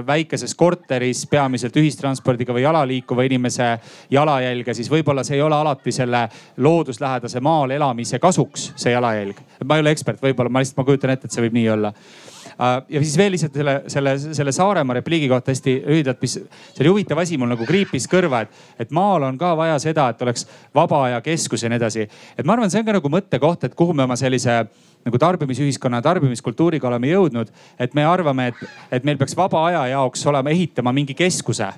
Speaker 7: väikeses korteris peamiselt ühistranspordiga või jala liikuva inimese jalajälge, siis võib-olla see ei ole alati selle looduslähedase maal elamise kasuks, see jalajälg. ma ei ole ekspert, võib-olla ma lihtsalt, ma kujutan ette, et see võib nii olla Äh, ja siis veel lihtsalt selle, selle, selle Saaremaa repliigi kohta hästi lühidalt, mis see oli huvitav asi, mul nagu kriipis kõrva, et, et maal on ka vaja seda, et oleks vaba aja keskus ja nii edasi. et ma arvan, see on ka nagu mõttekoht, et kuhu me oma sellise nagu tarbimisühiskonna, tarbimiskultuuriga oleme jõudnud. et me arvame, et, et meil peaks vaba aja jaoks olema, ehitama mingi keskuse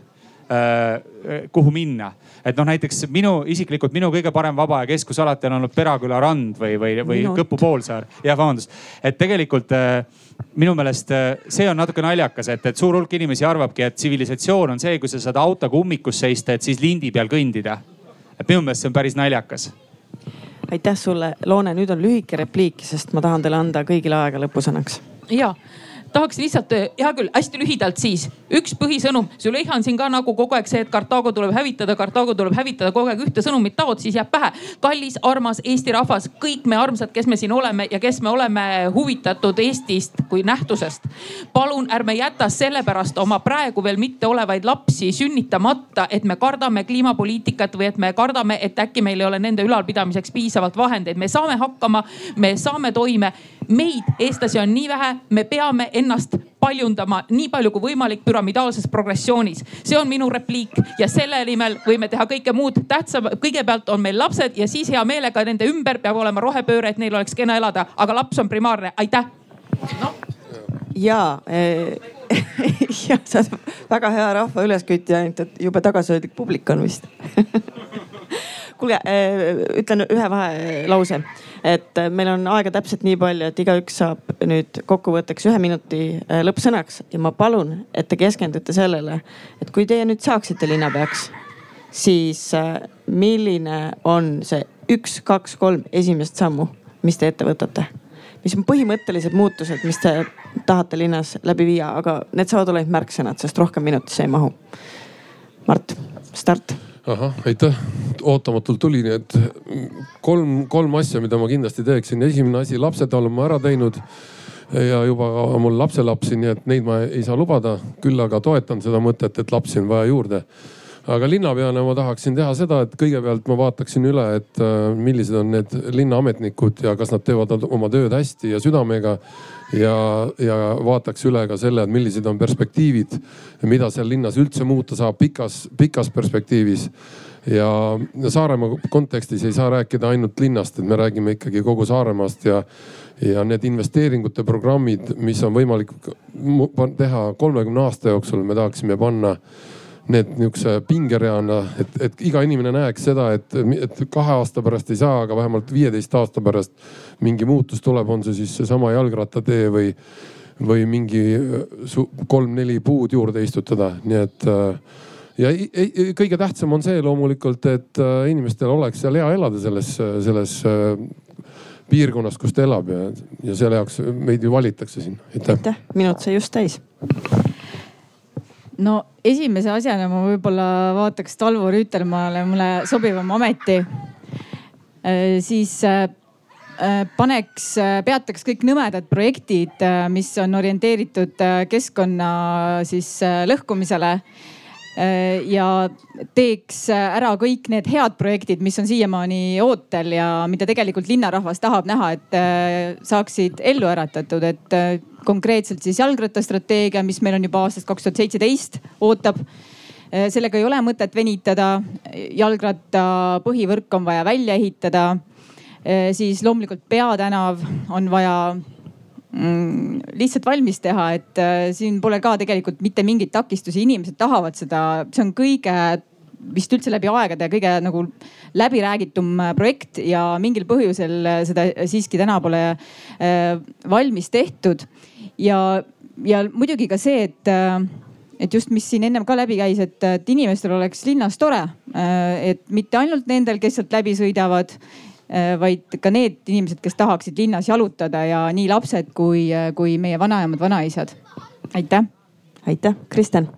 Speaker 7: kuhu minna et noh, näiteks minu isiklikult minu kõige parem vaba aja keskus alati on olnud Peraküla rand või, või, või Minut. Kõpu poolsaar. jah, vabandust, et tegelikult äh, minu meelest äh, see on natuke naljakas, et, et suur hulk inimesi arvabki, et tsivilisatsioon on see, kui sa saad autoga ummikus seista, et siis lindi peal kõndida. et minu meelest see on päris naljakas
Speaker 2: aitäh sulle, Loone, nüüd on lühike repliik, sest ma tahan teile anda kõigile aega lõpusõnaks.
Speaker 3: ja tahaks lihtsalt, eh, hea küll, hästi lühidalt siis üks põhisõnum. Züleyxa on siin ka nagu kogu aeg see, et Kartaago tuleb hävitada, Kartaago tuleb hävitada, kogu aeg ühte sõnumit taod, siis jääb pähe. kallis, armas Eesti rahvas, kõik me armsad, kes me siin oleme ja kes me oleme huvitatud Eestist kui nähtusest. palun ärme jäta sellepärast oma praegu veel mitte olevaid lapsi sünnitamata, et me kardame kliimapoliitikat või et me kardame, et äkki meil ei ole nende ülalpidamiseks piisavalt vahendeid. me saame hakkama, me saame toime. Meid, eestlasi on nii vähe, me peame ennast paljundama nii palju kui võimalik müramidaalses progressioonis. see on minu repliik ja selle nimel võime teha kõike muud. tähtsam, kõigepealt on meil lapsed ja siis hea meelega nende ümber peab olema rohepööre, et neil oleks kena elada, aga laps on primaarne, aitäh! No..
Speaker 2: ja eh, ja sa oled väga hea rahva üleskütja, ainult et jube tagasihoidlik publik on vist kuulge, eh, ütlen ühe vahelause et äh, meil on aega täpselt nii palju, et igaüks saab nüüd kokkuvõtteks ühe minuti äh, lõppsõnaks ja ma palun, et te keskendute sellele, et kui teie nüüd saaksite linnapeaks, siis äh, milline on see üks, kaks, kolm esimest sammu, mis te ette võtate? mis on põhimõttelised muutused, mis te tahate linnas läbi viia, aga need saavad olema märksõnad, sest rohkem minutisse ei mahu. Mart, start
Speaker 4: ahah, aitäh, ootamatult tuli, nii et kolm, kolm asja, mida ma kindlasti teeksin. esimene asi, lapsed olen ma ära teinud ja juba mul lapselapsi, nii et neid ma ei saa lubada. küll aga toetan seda mõtet, et lapsi on vaja juurde. Aga linnapeana ma tahaksin teha seda, et kõigepealt ma vaataksin üle, et äh, millised on need linnaametnikud ja kas nad teevad oma tööd hästi ja südamega. ja, ja vaataks üle ka selle, et millised on perspektiivid, mida seal linnas üldse muuta saab pikas, pikas perspektiivis ja Saaremaa kontekstis ei saa rääkida ainult linnast, et me räägime ikkagi kogu Saaremaast ja, ja need investeeringute programmid, mis on võimalik teha kolmekümne aasta jooksul, me tahaksime panna need nihukese pingereana, et, et iga inimene näeks seda, et, et kahe aasta pärast ei saa, aga vähemalt viieteist aasta pärast mingi muutus tuleb, on see siis seesama jalgrattatee või, või mingi kolm-neli puud juurde istutada, nii et ja kõige tähtsam on see loomulikult, et äh, inimestel oleks seal hea elada selles, selles äh, piirkonnas, kus ta elab ja, ja selle jaoks meid ju valitakse siin.
Speaker 2: aitäh, minut sai just täis
Speaker 5: no esimese asjana ma võib-olla vaataks Talvo Rüütelmaale mulle sobivama ameti. Äh, siis äh, äh, paneks, peataks kõik nõmedad projektid, mis on orienteeritud keskkonna siis lõhkumisele ja teeks ära kõik need head projektid, mis on siiamaani ootel ja mida tegelikult linnarahvas tahab näha, et saaksid ellu äratatud, et konkreetselt siis jalgrattastrateegia, mis meil on juba aastast kaks tuhat seitseteist, ootab. Äh, sellega ei ole mõtet venitada. jalgratta põhivõrk on vaja välja ehitada. Äh, siis loomulikult peatänav on vaja mm, lihtsalt valmis teha, et äh, siin pole ka tegelikult mitte mingeid takistusi, inimesed tahavad seda, see on kõige vist üldse läbi aegade kõige nagu läbiräägitum projekt ja mingil põhjusel seda siiski täna pole valmis tehtud ja, ja muidugi ka see, et, äh, et just, mis siin ennem ka läbi käis, et, et inimestel oleks linnas tore. Äh, et mitte ainult nendel, kes sealt läbi sõidavad, äh, vaid ka need inimesed, kes tahaksid linnas jalutada ja nii lapsed kui, kui meie vanaemad, vanaisad. aitäh.
Speaker 2: aitäh, Kristen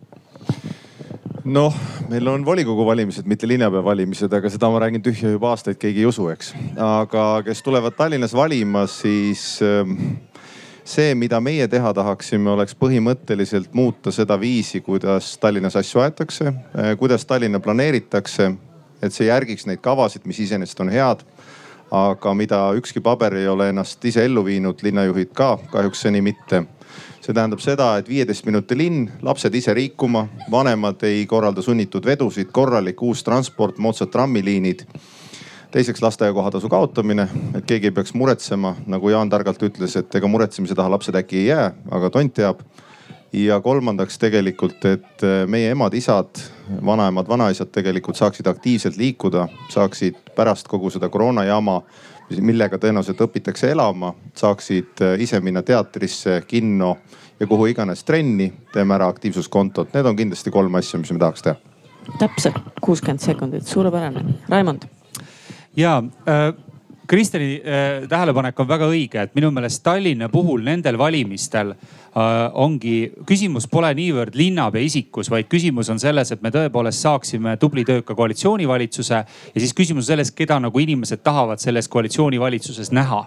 Speaker 9: noh, meil on volikogu valimised, mitte linnapea valimised, aga seda ma räägin tühja juba aastaid, keegi ei usu, eks. aga kes tulevad Tallinnas valima, siis äh, see, mida meie teha tahaksime, oleks põhimõtteliselt muuta seda viisi, kuidas Tallinnas asju aetakse, eh, kuidas Tallinna planeeritakse. et see järgiks neid kavasid, mis iseenesest on head, aga mida ükski paber ei ole ennast ise ellu viinud, linnajuhid ka kahjuks seni mitte see tähendab seda, et viieteist minuti linn, lapsed ise liikuma, vanemad ei korralda sunnitud vedusid, korralik uus transport, moodsad trammiliinid teiseks lasteaia kohatasu kaotamine, et keegi ei peaks muretsema, nagu Jaan targalt ütles, et ega muretsemise taha lapsed äkki ei jää, aga tont teab. ja kolmandaks tegelikult, et meie emad-isad, vanaemad, vanaisad tegelikult saaksid aktiivselt liikuda, saaksid pärast kogu seda koroona jama, millega tõenäoliselt õpitakse elama, saaksid ise minna teatrisse, kinno ja kuhu iganes trenni, teeme ära aktiivsuskontot. Need on kindlasti kolm asja, mis me tahaks teha.
Speaker 2: täpselt kuuskümmend sekundit, suurepärane. Raimond
Speaker 7: ja äh, Kristjani äh, tähelepanek on väga õige, et minu meelest Tallinna puhul nendel valimistel äh, ongi, küsimus pole niivõrd linnapea isikus, vaid küsimus on selles, et me tõepoolest saaksime tubli tööka koalitsioonivalitsuse ja siis küsimus selles, keda nagu inimesed tahavad selles koalitsioonivalitsuses näha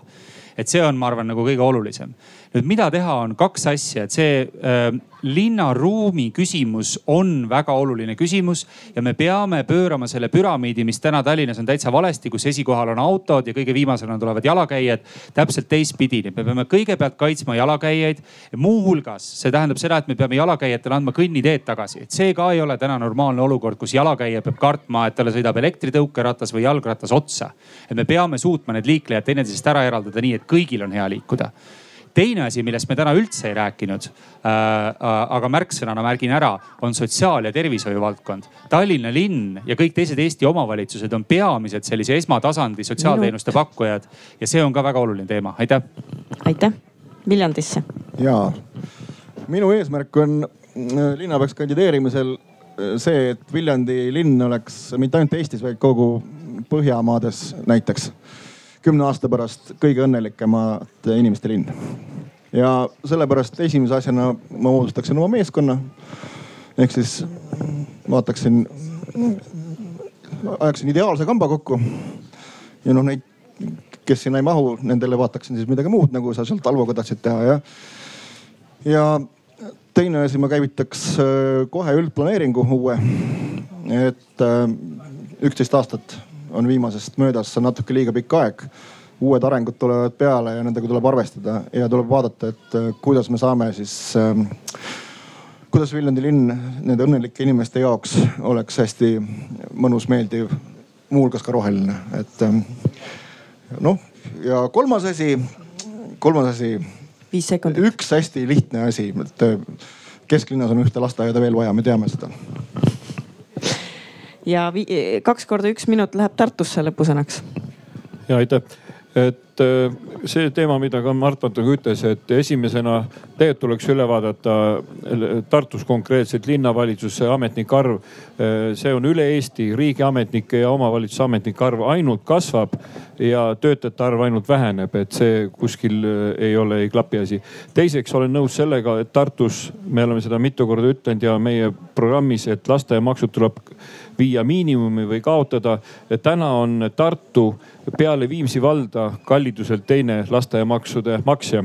Speaker 7: et see on, ma arvan, nagu kõige olulisem. Nüüd mida teha, on kaks asja, et see äh, linnaruumi küsimus on väga oluline küsimus ja me peame pöörama selle püramiidi, mis täna Tallinnas on täitsa valesti, kus esikohal on autod ja kõige viimasena tulevad jalakäijad, täpselt teistpidi. nii et me peame kõigepealt kaitsma jalakäijaid. muuhulgas see tähendab seda, et me peame jalakäijatele andma kõnniteed tagasi, et see ka ei ole täna normaalne olukord, kus jalakäija peab kartma, et talle sõidab elektritõukeratas või jalgratas otsa. et me peame suutma need liiklejad teineteisest ära eraldada nii, et kõigil on hea liikuda teine asi, millest me täna üldse ei rääkinud äh,, aga märksõnana märgin ära, on sotsiaal- ja tervishoiu valdkond. Tallinna linn ja kõik teised Eesti omavalitsused on peamised sellise esmatasandi sotsiaalteenuste pakkujad ja see on ka väga oluline teema, aitäh.
Speaker 2: aitäh, Viljandisse.
Speaker 6: ja, minu eesmärk on äh, linnapeaks kandideerimisel äh, see, et Viljandi linn oleks mitte ainult Eestis, vaid kogu Põhjamaades näiteks kümne aasta pärast kõige õnnelikemate inimeste linn. ja sellepärast esimese asjana ma moodustaksin oma meeskonna. ehk siis vaataksin, ajaksin ideaalse kamba kokku. ja noh, neid, kes sinna ei mahu, nendele vaataksin siis midagi muud, nagu sa seal Talvoga tahtsid teha ja. ja teine asi, ma käivitaks äh, kohe üldplaneeringu uue. et äh, üksteist aastat on viimasest möödas, natuke liiga pikk aeg. uued arengud tulevad peale ja nendega tuleb arvestada ja tuleb vaadata, et äh, kuidas me saame siis äh, kuidas Viljandi linn nende õnnelike inimeste jaoks oleks hästi mõnus, meeldiv, muuhulgas ka roheline, et ähm, noh. ja kolmas asi, kolmas asi.
Speaker 2: viis sekundit.
Speaker 6: üks hästi lihtne asi, et äh, kesklinnas on ühte lasteaeda veel vaja, me teame seda.
Speaker 2: Ja kaks korda üks minut läheb Tartusse lõpusõnaks.
Speaker 8: ja aitäh et äh, see teema, mida ka Mart natuke ütles, et esimesena tegelikult tuleks üle vaadata Tartus konkreetselt linnavalitsuse ametnike arv. Äh, see on üle Eesti riigiametnike ja omavalitsuse ametnike arv ainult kasvab ja töötajate arv ainult väheneb, et see kuskil äh, ei ole, ei klapi asi. teiseks olen nõus sellega, et Tartus, me oleme seda mitu korda ütelnud ja meie programmis, et lasteaiamaksud tuleb viia miinimumi või kaotada. täna on Tartu peale Viimsi valda kalliduselt teine lasteaiamaksude maksja.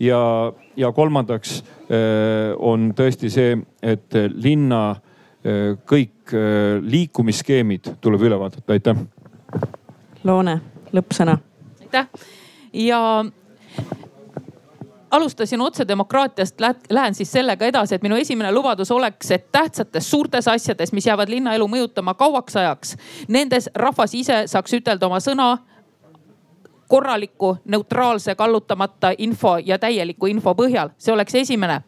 Speaker 8: ja, ja kolmandaks eh, on tõesti see, et linna eh, kõik eh, liikumisskeemid tuleb üle vaadata, aitäh.
Speaker 2: Loone, lõppsõna.
Speaker 3: aitäh ja alustasin otsedemokraatiast, lähen siis sellega edasi, et minu esimene lubadus oleks, et tähtsates suurtes asjades, mis jäävad linnaelu mõjutama kauaks ajaks, nendes rahvas ise saaks ütelda oma sõna korraliku, neutraalse, kallutamata info ja täieliku info põhjal, see oleks esimene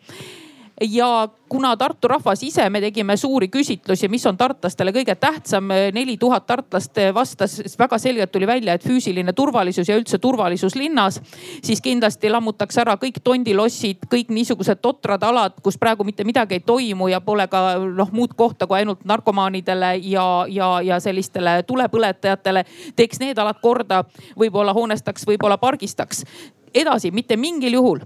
Speaker 3: ja kuna Tartu rahvas ise, me tegime suuri küsitlusi, mis on tartlastele kõige tähtsam. neli tuhat tartlast vastas, väga selgelt tuli välja, et füüsiline turvalisus ja üldse turvalisus linnas. siis kindlasti lammutaks ära kõik tondilossid, kõik niisugused totrad alad, kus praegu mitte midagi ei toimu ja pole ka noh muud kohta kui ainult narkomaanidele ja, ja, ja sellistele tulepõletajatele. teeks need alad korda, võib-olla hoonestaks, võib-olla pargistaks. edasi, mitte mingil juhul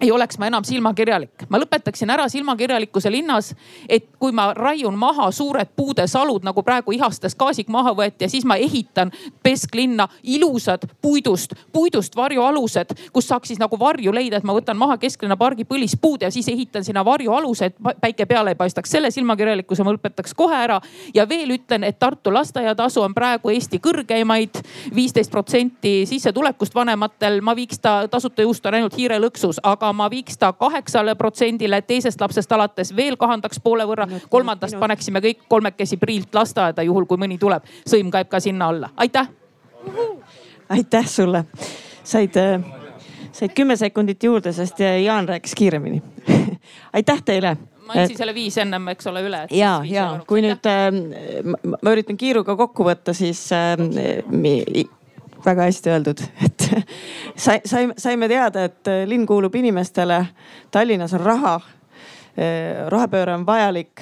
Speaker 3: ei oleks ma enam silmakirjalik. ma lõpetaksin ära silmakirjalikkuse linnas, et kui ma raiun maha suured puudesalud, nagu praegu ihastes gaasik maha võeti ja siis ma ehitan pesklinna ilusad puidust, puidust varjualused, kus saaks siis nagu varju leida, et ma võtan maha kesklinna pargi põlispuud ja siis ehitan sinna varjualuse, et päike peale ei paistaks. selle silmakirjalikkuse ma lõpetaks kohe ära. ja veel ütlen, et Tartu lasteaiatasu on praegu Eesti kõrgeimaid, viisteist protsenti sissetulekust vanematel. ma viiks ta, tasuta juust on ainult hiirelõksus, aga ma viiks ta kaheksale protsendile, teisest lapsest alates veel kahandaks poole võrra, kolmandast paneksime kõik kolmekesi priilt lasteaeda, juhul kui mõni tuleb. sõim käib ka sinna alla, aitäh.
Speaker 2: aitäh sulle, said, äh, said kümme sekundit juurde, sest Jaan rääkis kiiremini aitäh teile
Speaker 3: ma andsin selle viis ennem, eks ole, üle.
Speaker 2: ja, ja kui nüüd äh, ma üritan kiiruga kokku võtta, siis äh, väga hästi öeldud, et sai, sai, saime teada, et linn kuulub inimestele. Tallinnas on raha. rohepööre on vajalik.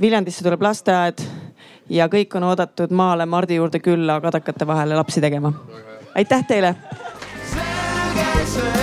Speaker 2: Viljandisse tuleb lasteaed ja kõik on oodatud maale Mardi juurde külla kadakate vahele lapsi tegema. aitäh teile. selge see,